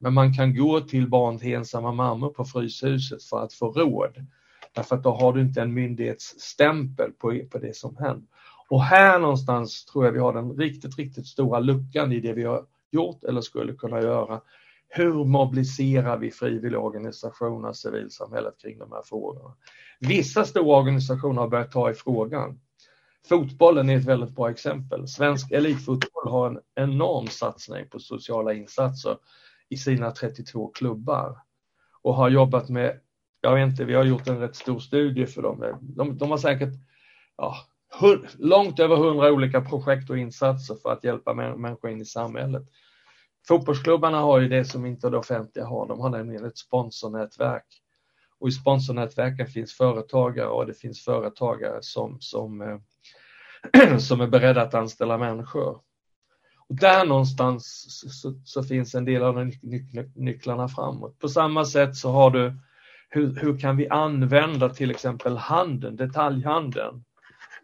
Men man kan gå till barn till ensamma mammor på Fryshuset för att få råd. Därför att då har du inte en myndighetsstämpel på, på det som händer. Och här någonstans tror jag vi har den riktigt, riktigt stora luckan i det vi har gjort eller skulle kunna göra. Hur mobiliserar vi frivilligorganisationer och civilsamhället kring de här frågorna? Vissa stora organisationer har börjat ta i frågan. Fotbollen är ett väldigt bra exempel. Svensk elitfotboll har en enorm satsning på sociala insatser i sina 32 klubbar och har jobbat med, jag vet inte, vi har gjort en rätt stor studie för dem. De, de har säkert ja, långt över hundra olika projekt och insatser för att hjälpa människor in i samhället. Fotbollsklubbarna har ju det som inte det offentliga har, de har nämligen ett sponsornätverk. Och i sponsornätverken finns företagare och det finns företagare som, som, eh, som är beredda att anställa människor. Och där någonstans så, så finns en del av nyc nycklarna framåt. På samma sätt så har du hur, hur kan vi använda till exempel handeln, detaljhandeln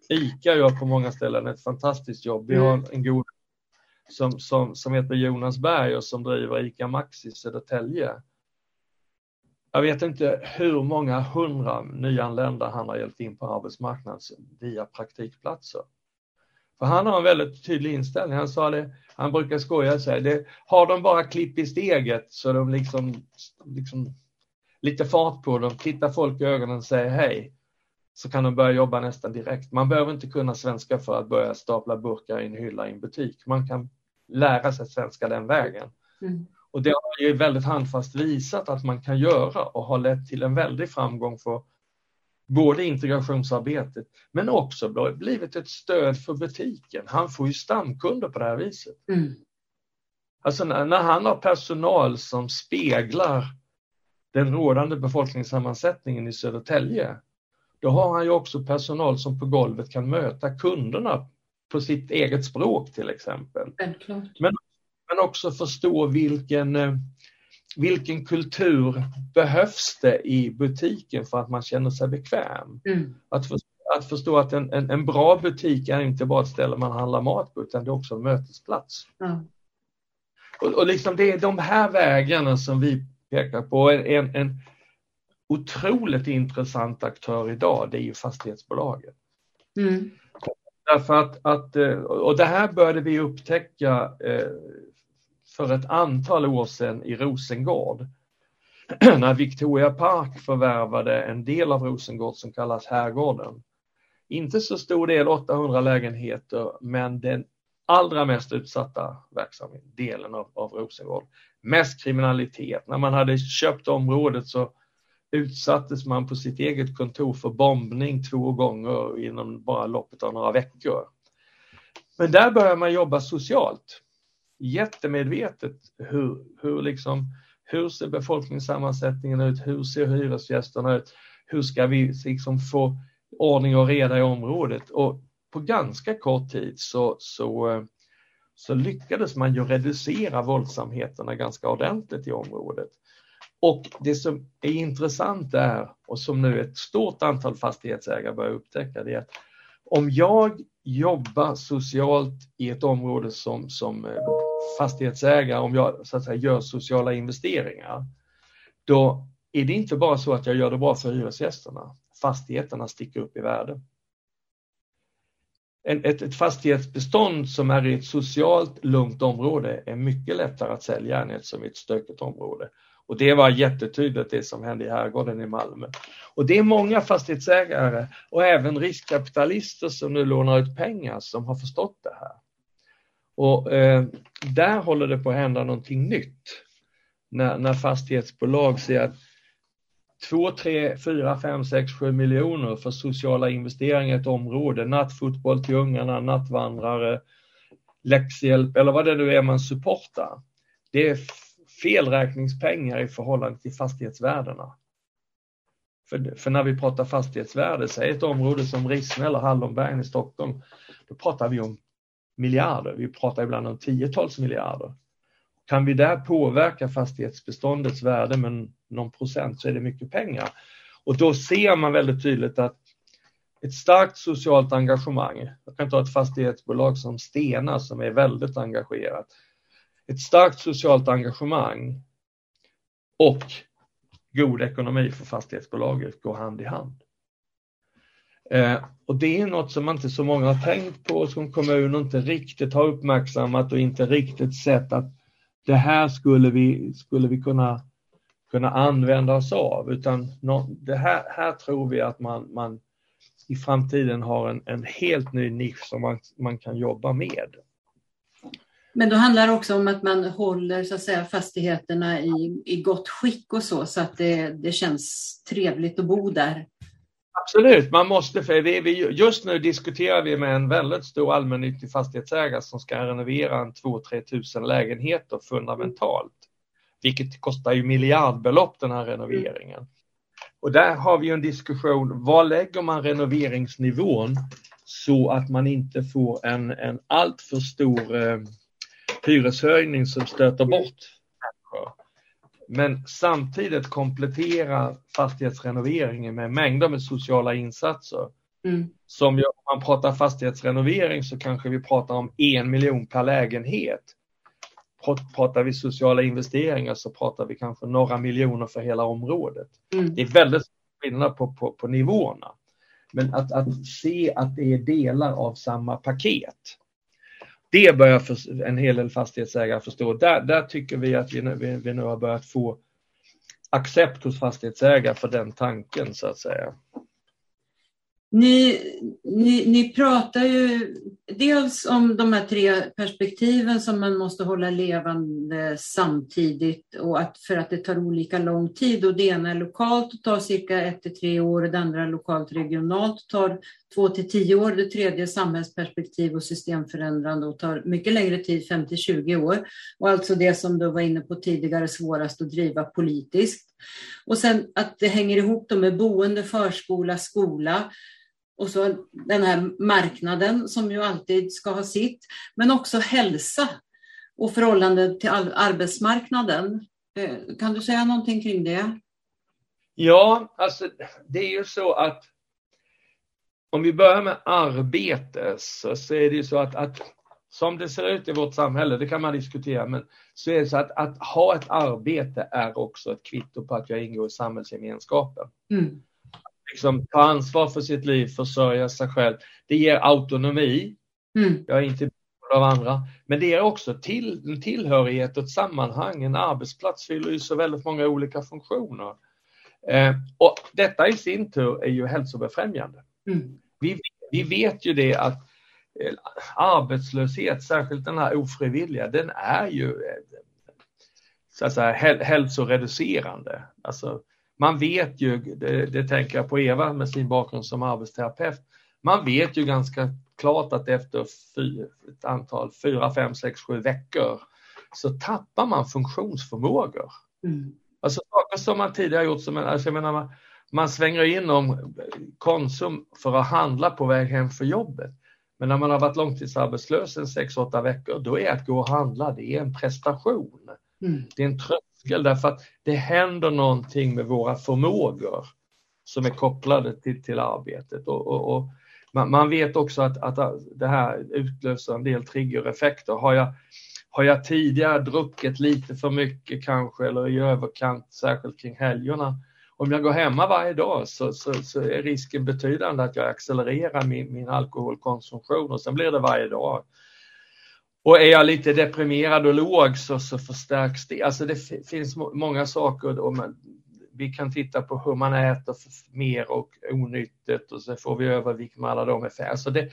ICA gör på många ställen ett fantastiskt jobb. Vi har en god som, som, som heter Jonas Berg och som driver ICA Maxi Södertälje. Jag vet inte hur många hundra nyanlända han har hjälpt in på arbetsmarknaden via praktikplatser. För han har en väldigt tydlig inställning. Han sa det, han brukar skoja och säga det, har de bara klipp i steget så de liksom, liksom lite fart på dem, tittar folk i ögonen och säger hej, så kan de börja jobba nästan direkt. Man behöver inte kunna svenska för att börja stapla burkar i en hylla i en butik. Man kan lära sig svenska den vägen. Mm. Och det har ju väldigt handfast visat att man kan göra och har lett till en väldig framgång för både integrationsarbetet men också blivit ett stöd för butiken. Han får ju stamkunder på det här viset. Mm. Alltså när, när han har personal som speglar den rådande befolkningssammansättningen i Södertälje då har han ju också personal som på golvet kan möta kunderna på sitt eget språk till exempel. Men, men också förstå vilken, eh, vilken kultur behövs det i butiken för att man känner sig bekväm. Mm. Att, för, att förstå att en, en, en, bra butik är inte bara ett ställe man handlar mat på utan det är också en mötesplats. Mm. Och, och liksom det är de här vägarna som vi pekar på. En, en otroligt intressant aktör idag det är ju fastighetsbolaget. Mm. Därför att, att, eh, och det här började vi upptäcka eh, för ett antal år sedan i Rosengård. När Victoria Park förvärvade en del av Rosengård som kallas Herrgården. Inte så stor del, 800 lägenheter, men den allra mest utsatta verksamhet, delen av, av Rosengård. Mest kriminalitet. När man hade köpt området så utsattes man på sitt eget kontor för bombning två gånger inom bara loppet av några veckor. Men där börjar man jobba socialt. Jättemedvetet. Hur, hur, liksom, hur ser befolkningssammansättningen ut? Hur ser hyresgästerna ut? Hur ska vi liksom få ordning och reda i området? Och på ganska kort tid så, så, så lyckades man ju reducera våldsamheterna ganska ordentligt i området. Och det som är intressant är, och som nu ett stort antal fastighetsägare börjar upptäcka, det är att om jag jobbar socialt i ett område som, som eh, fastighetsägare, om jag så att säga, gör sociala investeringar, då är det inte bara så att jag gör det bra för hyresgästerna. Fastigheterna sticker upp i värde. ett, ett fastighetsbestånd som är i ett socialt lugnt område är mycket lättare att sälja än ett som är ett stökigt område. Och det var jättetydligt det som hände i Herrgården i Malmö. Och det är många fastighetsägare och även riskkapitalister som nu lånar ut pengar som har förstått det här. Och eh, där håller det på att hända någonting nytt. När, när fastighetsbolag ser att 2, 3, 4, 5, 6, 7 miljoner för sociala investeringar i ett område, nattfotboll till ungarna, nattvandrare, läxhjälp eller vad det nu är man supportar. Det är felräkningspengar i förhållande till fastighetsvärdena. För, för när vi pratar fastighetsvärde, säg ett område som Rissne eller Hallonbergen i Stockholm, då pratar vi om miljarder. Vi pratar ibland om tiotals miljarder. Kan vi där påverka fastighetsbeståndets värde med någon procent så är det mycket pengar. Och då ser man väldigt tydligt att ett starkt socialt engagemang, jag kan ta ett fastighetsbolag som Stena som är väldigt engagerat, ett starkt socialt engagemang och god ekonomi för fastighetsbolaget går hand i hand. Eh, och det är något som inte så många har tänkt på, som kommunen inte riktigt har uppmärksammat och inte riktigt sett att det här skulle vi, skulle vi kunna, kunna använda oss av, utan det här, här tror vi att man, man i framtiden har en, en helt ny nisch som man, man kan jobba med. Men då handlar det också om att man håller så att säga, fastigheterna i, i gott skick och så, så att det, det känns trevligt att bo där. Absolut, man måste, för vi, vi, just nu diskuterar vi med en väldigt stor allmännyttig fastighetsägare som ska renovera en 2-3 tusen lägenheter fundamentalt, vilket kostar ju miljardbelopp den här renoveringen. Och där har vi en diskussion, var lägger man renoveringsnivån så att man inte får en, en alltför stor eh, hyreshöjning som stöter bort. Men samtidigt komplettera fastighetsrenoveringen med mängder med sociala insatser. Mm. Som om man pratar fastighetsrenovering så kanske vi pratar om en miljon per lägenhet. Pratar vi sociala investeringar så pratar vi kanske några miljoner för hela området. Mm. Det är väldigt skillnad på, på, på nivåerna. Men att, att se att det är delar av samma paket det börjar för, en hel del fastighetsägare förstå. Där, där tycker vi att vi nu, vi, vi nu har börjat få accept hos fastighetsägare för den tanken så att säga. Ni, ni, ni, pratar ju dels om de här tre perspektiven som man måste hålla levande samtidigt och att, för att det tar olika lång tid. Och det ena är lokalt och tar cirka ett till tre år och det andra är lokalt regionalt och tar två till tio år. Det tredje samhällsperspektiv och systemförändrande och tar mycket längre tid, 5 till 20 år. Och alltså det som du var inne på tidigare, svårast att driva politiskt. Och sen att det hänger ihop med boende, förskola, skola och så den här marknaden som ju alltid ska ha sitt, men också hälsa. och förhållandet till arbetsmarknaden. Eh, kan du säga någonting kring det? Ja, alltså det är ju så att om vi börjar med arbete så, så är det ju så att, att som det ser ut i vårt samhälle, det kan man diskutera, men så är det så att, att ha ett arbete är också ett kvitto på att jag ingår i samhällsgemenskapen. Mm. Liksom, ta ansvar för sitt liv, försörja sig själv. Det ger autonomi. Mm. Jag är inte av andra. Men det är också till, en tillhörighet och ett sammanhang. En arbetsplats fyller ju så väldigt många olika funktioner. Eh, och detta i sin tur är ju hälsobefrämjande. Mm. Vi, vi vet ju det att eh, arbetslöshet, särskilt den här ofrivilliga, den är ju eh, så att säga, hälsoreducerande. Alltså, man vet ju, det, det tänker jag på Eva med sin bakgrund som arbetsterapeut, man vet ju ganska klart att efter fyr, ett antal, fyra, fem, sex, sju veckor så tappar man funktionsförmågor. Mm. Alltså saker som man tidigare gjort, som, alltså jag menar, man, svänger in om Konsum för att handla på väg hem för jobbet. Men när man har varit långtidsarbetslös en sex, åtta veckor, då är att gå och handla, det är en prestation. Mm. Det är en tröskel därför att det händer någonting med våra förmågor som är kopplade till, till arbetet. Och, och, och man, man, vet också att, att det här utlöser en del triggereffekter. Har jag, har jag tidigare druckit lite för mycket kanske eller i överkant, särskilt kring helgerna, om jag går hemma varje dag så, så, så, är risken betydande att jag accelererar min, min alkoholkonsumtion och sen blir det varje dag. Och är jag lite deprimerad och låg så, så förstärks det. Alltså det finns många saker. Och man, vi kan titta på hur man äter mer och onyttigt och så får vi övervikt med alla de effekterna. Alltså det,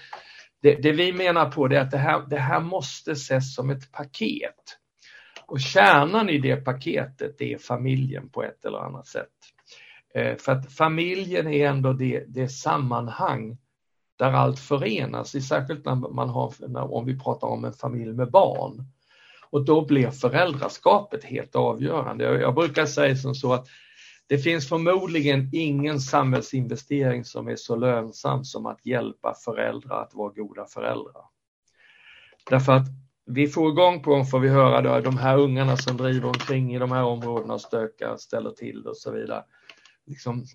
det, det, vi menar på är att det här, det här måste ses som ett paket. Och kärnan i det paketet är familjen på ett eller annat sätt. Eh, för att familjen är ändå det, det sammanhang där allt förenas, särskilt när man har, om vi pratar om en familj med barn. Och då blir föräldraskapet helt avgörande. Jag, jag brukar säga som så att det finns förmodligen ingen samhällsinvestering som är så lönsam som att hjälpa föräldrar att vara goda föräldrar. Därför att vi får igång på dem får vi höra då, de här ungarna som driver omkring i de här områdena och stökar, ställer till och så vidare. Liksom,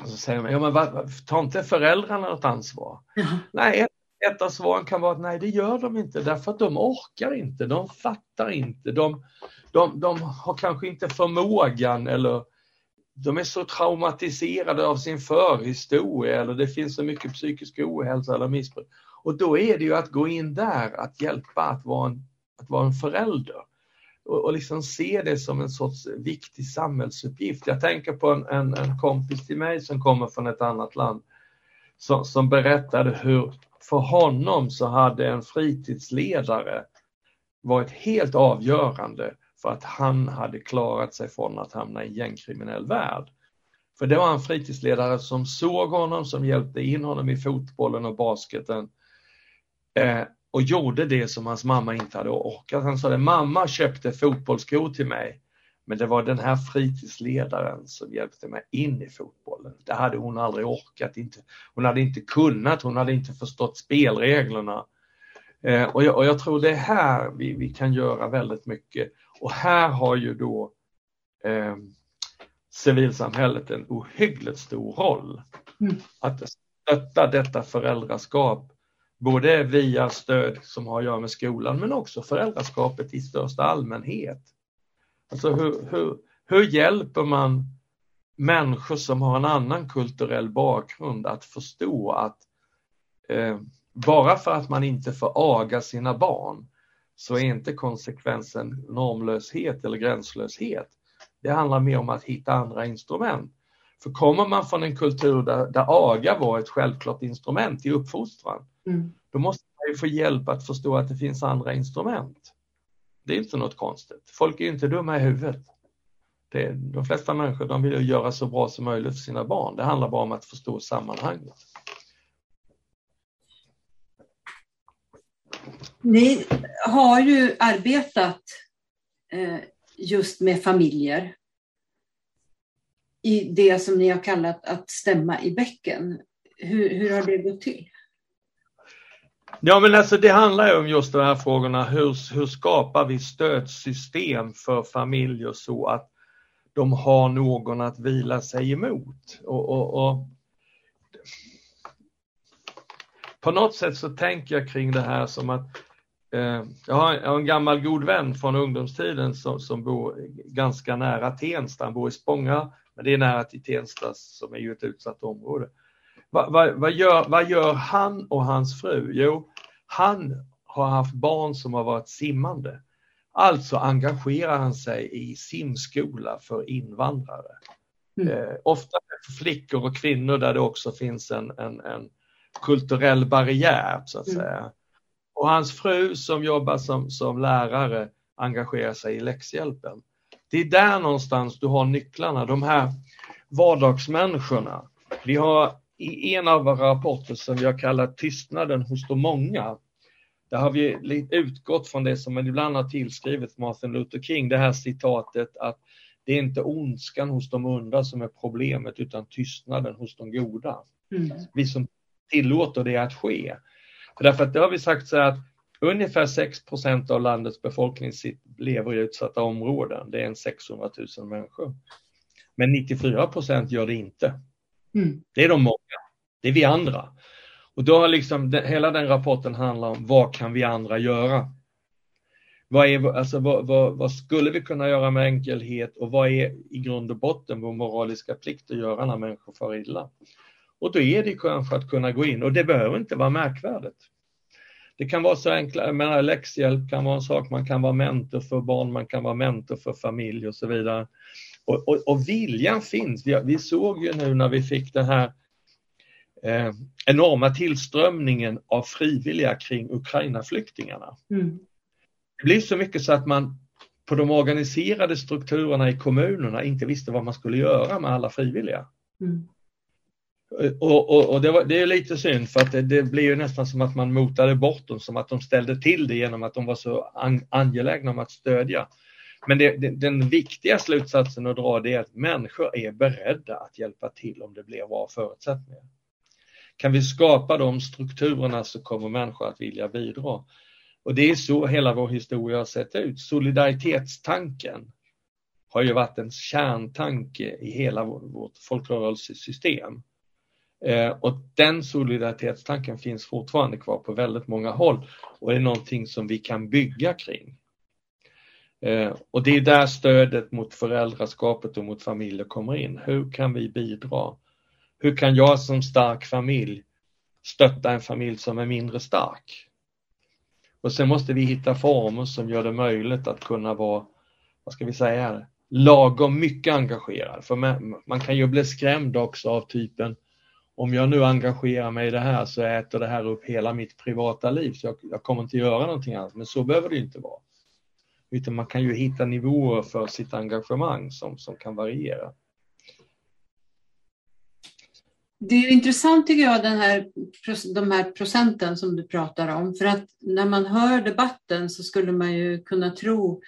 och så säger man, ja men vad, tar inte föräldrarna något ansvar? Mm. Nej, ett, ett av svaren kan vara att nej det gör de inte därför att de orkar inte, de fattar inte, de, de, de har kanske inte förmågan eller de är så traumatiserade av sin förhistoria eller det finns så mycket psykisk ohälsa eller missbruk. Och då är det ju att gå in där, att hjälpa att vara en, att vara en förälder och, och liksom se det som en sorts viktig samhällsuppgift. Jag tänker på en, en, en kompis till mig som kommer från ett annat land som, som berättade hur för honom så hade en fritidsledare varit helt avgörande för att han hade klarat sig från att hamna i en gängkriminell värld. För det var en fritidsledare som såg honom, som hjälpte in honom i fotbollen och basketen eh, och gjorde det som hans mamma inte hade orkat. Han sa det, mamma köpte fotbollsskor till mig, men det var den här fritidsledaren som hjälpte mig in i fotbollen. Det hade hon aldrig orkat, inte. hon hade inte kunnat, hon hade inte förstått spelreglerna. Eh, och, jag, och jag tror det är här vi, vi kan göra väldigt mycket. Och här har ju då eh, civilsamhället en ohyggligt stor roll. Mm. Att stötta detta föräldraskap, både via stöd som har att göra med skolan, men också föräldraskapet i största allmänhet. Alltså hur, hur, hur hjälper man människor som har en annan kulturell bakgrund att förstå att eh, bara för att man inte får aga sina barn så är inte konsekvensen normlöshet eller gränslöshet. Det handlar mer om att hitta andra instrument. För kommer man från en kultur där, där aga var ett självklart instrument i uppfostran, mm. då måste man ju få hjälp att förstå att det finns andra instrument. Det är inte något konstigt. Folk är inte dumma i huvudet. Det, de flesta människor de vill göra så bra som möjligt för sina barn. Det handlar bara om att förstå sammanhanget. Ni har ju arbetat eh, just med familjer i det som ni har kallat att stämma i bäcken. Hur, hur har det gått till? Ja men alltså det handlar ju om just de här frågorna, hur, hur skapar vi stödsystem för familjer så att de har någon att vila sig emot. Och, och, och, På något sätt så tänker jag kring det här som att eh, jag, har, jag, har, en gammal god vän från ungdomstiden som, som bor ganska nära Tensta, han bor i Spånga, men det är nära till Tensta som är ju ett utsatt område. Va, va, vad, gör, vad gör han och hans fru? Jo, han har haft barn som har varit simmande. Alltså engagerar han sig i simskola för invandrare. Mm. Eh, ofta för flickor och kvinnor där det också finns en, en, en kulturell barriär så att mm. säga. Och hans fru som jobbar som, som lärare engagerar sig i läxhjälpen. Det är där någonstans du har nycklarna, de här vardagsmänniskorna. Vi har i en av våra rapporter som vi har kallat Tystnaden hos de många där har vi utgått från det som ibland har tillskrivit Martin Luther King, det här citatet att det är inte ondskan hos de onda som är problemet utan tystnaden hos de goda. Mm. Vi som tillåter det att ske. För därför att det har vi sagt så att ungefär 6% av landets befolkning lever i utsatta områden. Det är en 600 000 människor. Men 94% gör det inte. Mm. Det är de många. Det är vi andra. Och då har liksom hela den rapporten handlar om vad kan vi andra göra? Vad, är, alltså, vad, vad, vad, skulle vi kunna göra med enkelhet och vad är i grund och botten vår moraliska plikt att göra när människor far illa? Och då är det kanske att kunna gå in och det behöver inte vara märkvärdigt. Det kan vara så enkla, jag menar läxhjälp kan vara en sak, man kan vara mentor för barn, man kan vara mentor för familj och så vidare. Och, och, och viljan finns. Vi, vi såg ju nu när vi fick det här eh, enorma tillströmningen av frivilliga kring Ukraina-flyktingarna. Mm. Det blir så mycket så att man på de organiserade strukturerna i kommunerna inte visste vad man skulle göra med alla frivilliga. Mm. Eh, och, och, och det, var, det, är lite synd för att det, det, blir ju nästan som att man motade bort dem, som att de ställde till det genom att de var så an, angelägna om att stödja. Men det, den viktiga slutsatsen att dra det är att människor är beredda att hjälpa till om det blir bra förutsättningar. Kan vi skapa de strukturerna så kommer människor att vilja bidra. Och det är så hela vår historia har sett ut. Solidaritetstanken har ju varit en kärntanke i hela vårt folkrörelsesystem. Eh, och den solidaritetstanken finns fortfarande kvar på väldigt många håll och är någonting som vi kan bygga kring. Eh, och det är där stödet mot föräldraskapet och mot familjer kommer in. Hur kan vi bidra? Hur kan jag som stark familj stötta en familj som är mindre stark? Och sen måste vi hitta former som gör det möjligt att kunna vara, vad ska vi säga, lagom mycket engagerad. För man, man kan ju bli skrämd också av typen om jag nu engagerar mig i det här så äter det här upp hela mitt privata liv så jag, jag kommer inte göra någonting annat. Men så behöver det inte vara. Utan man kan ju hitta nivåer för sitt engagemang som, som kan variera. Det är intressant tycker jag, den här, de här procenten som du pratar om. För att när man hör debatten så skulle man ju kunna tro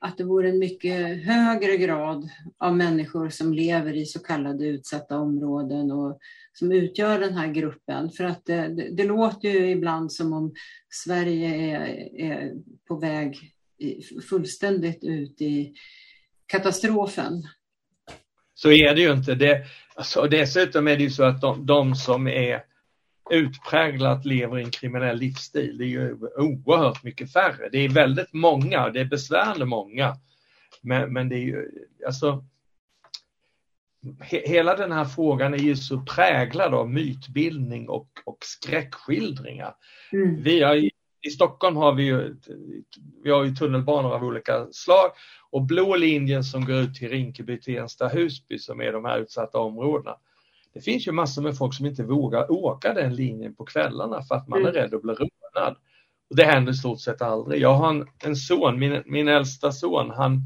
att det vore en mycket högre grad av människor som lever i så kallade utsatta områden och som utgör den här gruppen. För att det, det, det låter ju ibland som om Sverige är, är på väg fullständigt ut i katastrofen. Så är det ju inte. Det, alltså, dessutom är det ju så att de, de som är utpräglat lever i en kriminell livsstil, det är ju oerhört mycket färre. Det är väldigt många, det är besvärande många. Men, men det är ju, alltså, he, hela den här frågan är ju så präglad av mytbildning och, och skräckskildringar. Mm. Vi har, I Stockholm har vi ju, vi har ju tunnelbanor av olika slag och blå linjen som går ut till Rinkeby, Tensta, Husby som är de här utsatta områdena. Det finns ju massor med folk som inte vågar åka den linjen på kvällarna för att man är mm. rädd att bli rånad. Och det händer i stort sett aldrig. Jag har en, en son, min, min äldsta son, han,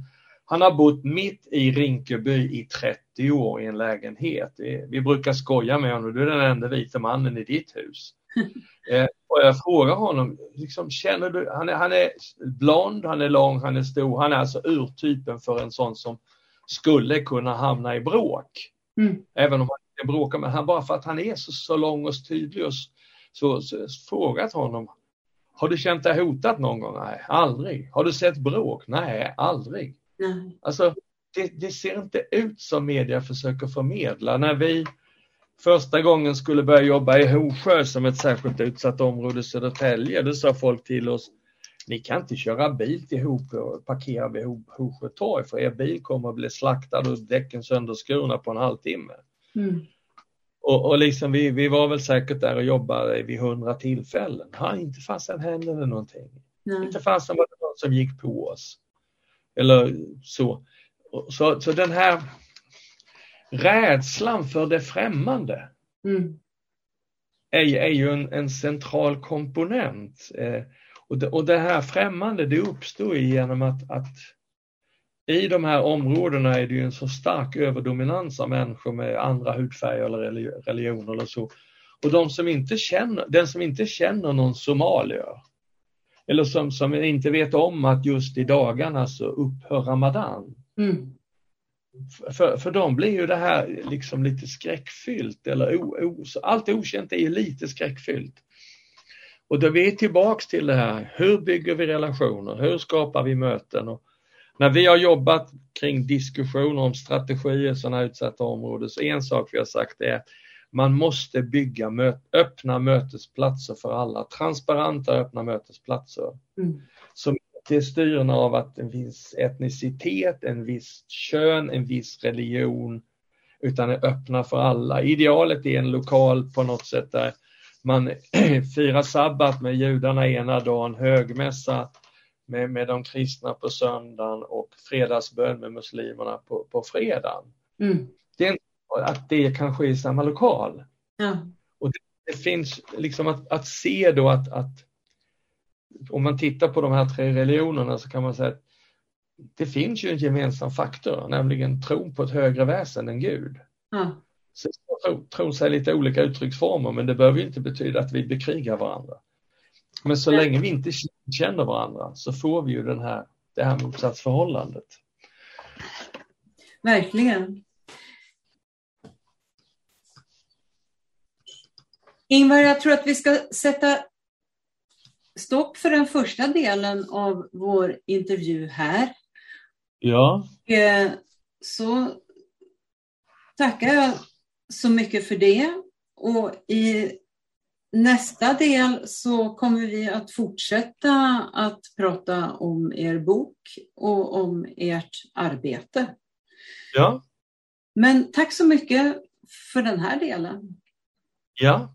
han har bott mitt i Rinkeby i 30 år i en lägenhet. Vi brukar skoja med honom, du är den enda vita mannen i ditt hus. Eh, och jag frågar honom, liksom, känner du, han är, han är blond, han är lång, han är stor, han är alltså urtypen för en sån som skulle kunna hamna i bråk. Mm. Även om han inte bråkar med han bara för att han är så, så lång och tydlig och, så, så frågat honom, har du känt dig hotad någon gång? Nej, aldrig. Har du sett bråk? Nej, aldrig. Nej. Alltså, det, det, ser inte ut som media försöker förmedla. När vi första gången skulle börja jobba i Hosjö som ett särskilt utsatt område i Södertälje, då sa folk till oss, ni kan inte köra bil till Hop och parkera vid Hosjö torg för er bil kommer att bli slaktad och däcken sönderskurna på en halvtimme. Mm. Och, och liksom vi, vi var väl säkert där och jobbade vid hundra tillfällen. Ha, inte fasen hände det någonting. Nej. Inte fasen var det någon som gick på oss. Eller så. Så, så den här rädslan för det främmande Mm. är, är ju en, en central komponent. Eh, och, det, och det här främmande det uppstår genom att, att i de här områdena är det ju en så stark överdominans av människor med andra hudfärger eller religioner eller så. Och de som inte känner, den som inte känner någon somalier eller som, som inte vet om att just i dagarna så upphör Ramadan. Mm. För, för dem blir ju det här liksom lite skräckfyllt eller o, o, allt okänt är ju lite skräckfyllt. Och då vi är tillbaks till det här, hur bygger vi relationer, hur skapar vi möten? Och när vi har jobbat kring diskussioner om strategier i sådana utsatta områden så en sak vi har sagt är man måste bygga möt, öppna mötesplatser för alla, transparenta öppna mötesplatser. Mm. Som inte är styrna av att det finns etnicitet, en viss kön, en viss religion, utan är öppna för alla. Idealet är en lokal på något sätt där man firar sabbat med judarna ena dagen, högmässa med, med de kristna på söndagen och fredagsbön med muslimerna på, på fredagen. Mm. Att det kan ske i samma lokal. Ja. Och det, det finns liksom att, att se då att, att om man tittar på de här tre religionerna så kan man säga att det finns ju en gemensam faktor, nämligen tron på ett högre väsen än Gud. Ja. Så tro, tron sig lite olika uttrycksformer, men det behöver ju inte betyda att vi bekrigar varandra. Men så länge vi inte känner varandra så får vi ju den här, det här motsatsförhållandet. Verkligen. Ingvar, jag tror att vi ska sätta stopp för den första delen av vår intervju här. Ja. Eh, Så tackar jag så mycket för det. Och i nästa del så kommer vi att fortsätta att prata om er bok och om ert arbete. Ja. Men tack så mycket för den här delen. Ja.